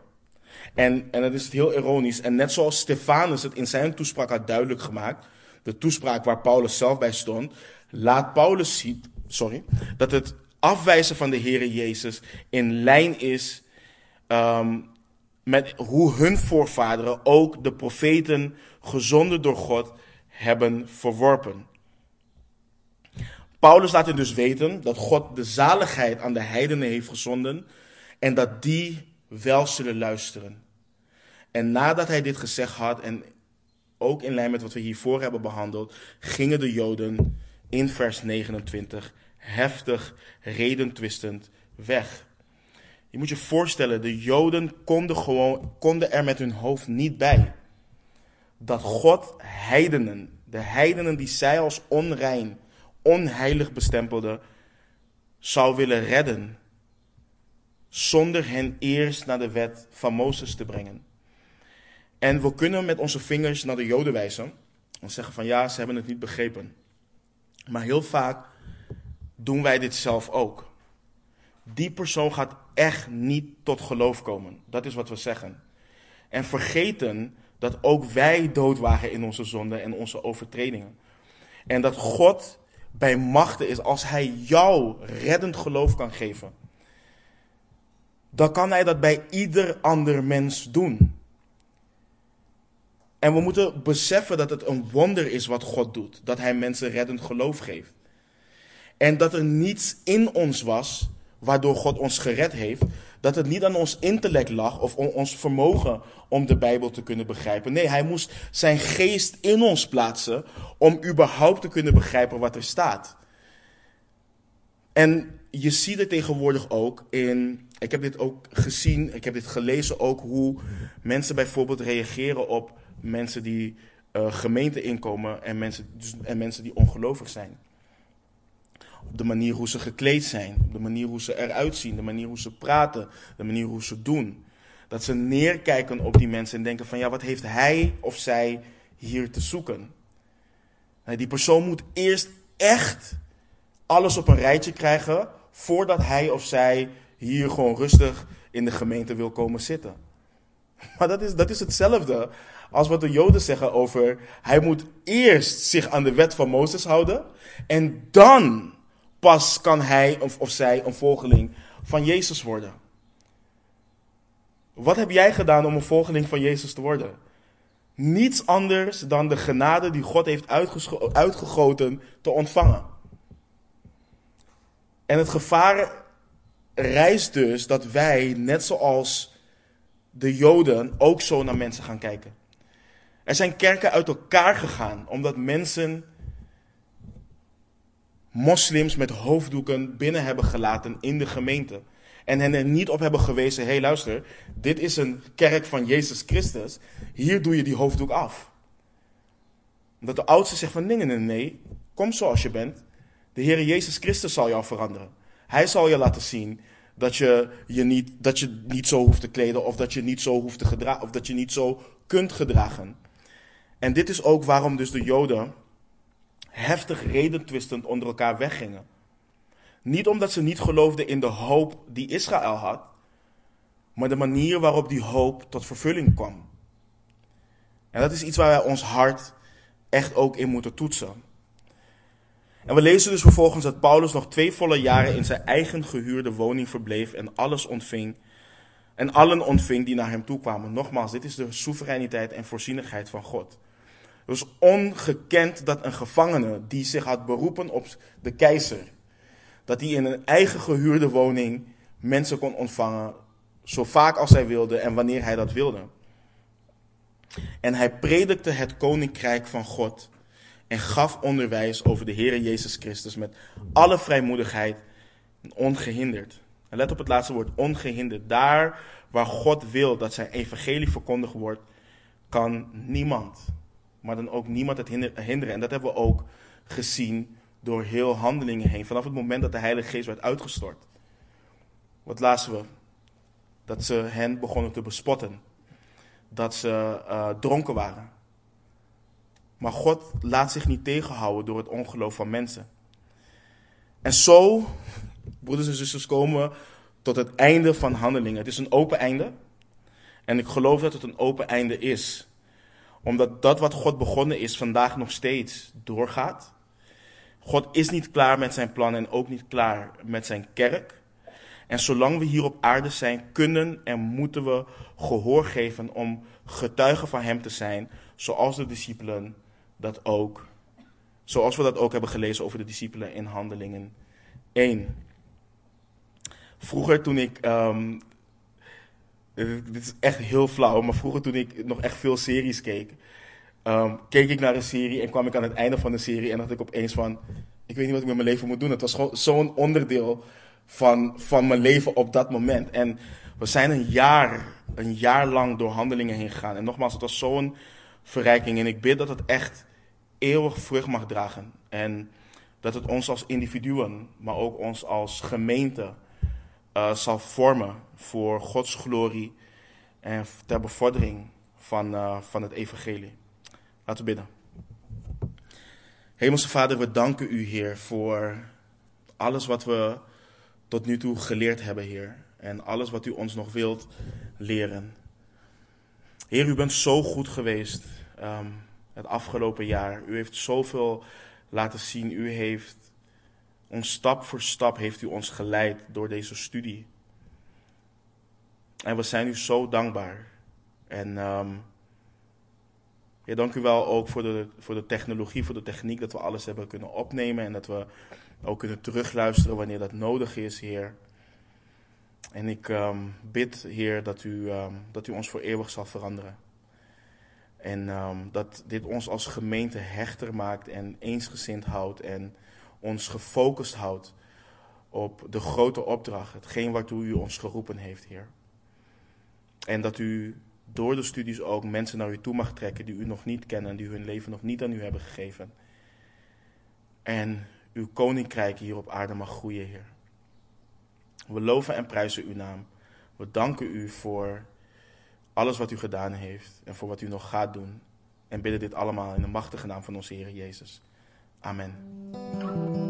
En, en dat is heel ironisch. En net zoals Stefanus het in zijn toespraak had duidelijk gemaakt, de toespraak waar Paulus zelf bij stond, laat Paulus zien sorry, dat het afwijzen van de Heere Jezus in lijn is um, met hoe hun voorvaderen ook de profeten gezonden door God hebben verworpen. Paulus laat hen dus weten dat God de zaligheid aan de heidenen heeft gezonden en dat die wel zullen luisteren. En nadat hij dit gezegd had, en ook in lijn met wat we hiervoor hebben behandeld, gingen de Joden in vers 29 heftig, redentwistend weg. Je moet je voorstellen, de Joden konden, gewoon, konden er met hun hoofd niet bij. Dat God heidenen, de heidenen die zij als onrein, onheilig bestempelde, zou willen redden. Zonder hen eerst naar de wet van Mozes te brengen. En we kunnen met onze vingers naar de Joden wijzen en zeggen van ja, ze hebben het niet begrepen. Maar heel vaak doen wij dit zelf ook. Die persoon gaat echt niet tot geloof komen. Dat is wat we zeggen. En vergeten dat ook wij dood waren in onze zonden en onze overtredingen. En dat God bij machten is als Hij jou reddend geloof kan geven. Dan kan Hij dat bij ieder ander mens doen. En we moeten beseffen dat het een wonder is wat God doet. Dat Hij mensen reddend geloof geeft. En dat er niets in ons was waardoor God ons gered heeft. Dat het niet aan ons intellect lag of ons vermogen om de Bijbel te kunnen begrijpen. Nee, Hij moest zijn geest in ons plaatsen om überhaupt te kunnen begrijpen wat er staat. En je ziet het tegenwoordig ook in. Ik heb dit ook gezien, ik heb dit gelezen ook, hoe mensen bijvoorbeeld reageren op mensen die uh, gemeente inkomen en mensen, dus, en mensen die ongelovig zijn. Op de manier hoe ze gekleed zijn, op de manier hoe ze eruit zien, de manier hoe ze praten, de manier hoe ze doen. Dat ze neerkijken op die mensen en denken van ja, wat heeft hij of zij hier te zoeken? Die persoon moet eerst echt alles op een rijtje krijgen voordat hij of zij hier gewoon rustig in de gemeente wil komen zitten. Maar dat is, dat is hetzelfde als wat de Joden zeggen over hij moet eerst zich aan de wet van Mozes houden en dan pas kan hij of, of zij een volgeling van Jezus worden. Wat heb jij gedaan om een volgeling van Jezus te worden? Niets anders dan de genade die God heeft uitgegoten te ontvangen. En het gevaar reist dus dat wij, net zoals de Joden, ook zo naar mensen gaan kijken. Er zijn kerken uit elkaar gegaan omdat mensen moslims met hoofddoeken binnen hebben gelaten in de gemeente. En hen er niet op hebben gewezen: hé, hey, luister, dit is een kerk van Jezus Christus. Hier doe je die hoofddoek af. Omdat de oudste zegt: van nee, nee, nee, kom zoals je bent. De Heer Jezus Christus zal jou veranderen. Hij zal je laten zien dat je je niet, dat je niet zo hoeft te kleden of dat je niet zo hoeft te gedragen of dat je niet zo kunt gedragen. En dit is ook waarom dus de Joden heftig redentwistend onder elkaar weggingen. Niet omdat ze niet geloofden in de hoop die Israël had, maar de manier waarop die hoop tot vervulling kwam. En dat is iets waar wij ons hart echt ook in moeten toetsen. En we lezen dus vervolgens dat Paulus nog twee volle jaren in zijn eigen gehuurde woning verbleef en alles ontving. En allen ontving die naar hem toe kwamen. Nogmaals, dit is de soevereiniteit en voorzienigheid van God. Was ongekend dat een gevangene die zich had beroepen op de keizer, dat hij in een eigen gehuurde woning mensen kon ontvangen, zo vaak als hij wilde en wanneer hij dat wilde. En hij predikte het koninkrijk van God en gaf onderwijs over de Heer Jezus Christus met alle vrijmoedigheid en ongehinderd. En let op het laatste woord, ongehinderd. Daar waar God wil dat zijn evangelie verkondigd wordt, kan niemand, maar dan ook niemand het hinderen. En dat hebben we ook gezien door heel handelingen heen. Vanaf het moment dat de Heilige Geest werd uitgestort. Wat lazen we? Dat ze hen begonnen te bespotten. Dat ze uh, dronken waren. Maar God laat zich niet tegenhouden door het ongeloof van mensen. En zo, broeders en zusters, komen tot het einde van handelingen. Het is een open einde. En ik geloof dat het een open einde is. Omdat dat wat God begonnen is, vandaag nog steeds doorgaat. God is niet klaar met zijn plan en ook niet klaar met zijn kerk. En zolang we hier op aarde zijn, kunnen en moeten we gehoor geven om getuigen van Hem te zijn, zoals de discipelen dat ook, zoals we dat ook hebben gelezen over de discipelen in Handelingen 1. Vroeger toen ik, um, dit is echt heel flauw, maar vroeger toen ik nog echt veel series keek, um, keek ik naar een serie en kwam ik aan het einde van de serie en dacht ik opeens van, ik weet niet wat ik met mijn leven moet doen. Het was gewoon zo'n onderdeel van, van mijn leven op dat moment. En we zijn een jaar, een jaar lang door handelingen heen gegaan. En nogmaals, het was zo'n verrijking. En ik bid dat het echt eeuwig vrucht mag dragen. En dat het ons als individuen, maar ook ons als gemeente uh, zal vormen voor Gods glorie en ter bevordering van, uh, van het evangelie. Laten we bidden. Hemelse Vader, we danken u, Heer, voor alles wat we tot nu toe geleerd hebben, Heer. En alles wat u ons nog wilt leren. Heer, u bent zo goed geweest um, het afgelopen jaar. U heeft zoveel laten zien. U heeft ons stap voor stap heeft u ons geleid door deze studie. En we zijn u zo dankbaar. En um, ja, dank u wel ook voor de, voor de technologie, voor de techniek, dat we alles hebben kunnen opnemen en dat we ook kunnen terugluisteren wanneer dat nodig is, Heer. En ik um, bid, Heer, dat u, um, dat u ons voor eeuwig zal veranderen. En dat dit ons als gemeente hechter maakt en eensgezind houdt en ons gefocust houdt op de grote opdracht, hetgeen waartoe u ons geroepen heeft, Heer. En dat u door de studies ook mensen naar u toe mag trekken die u nog niet kennen, die hun leven nog niet aan u hebben gegeven. En uw koninkrijk hier op aarde mag groeien, Heer. We loven en prijzen uw naam. We danken u voor alles wat u gedaan heeft en voor wat u nog gaat doen. En bidden dit allemaal in de machtige naam van onze Heer Jezus. Amen.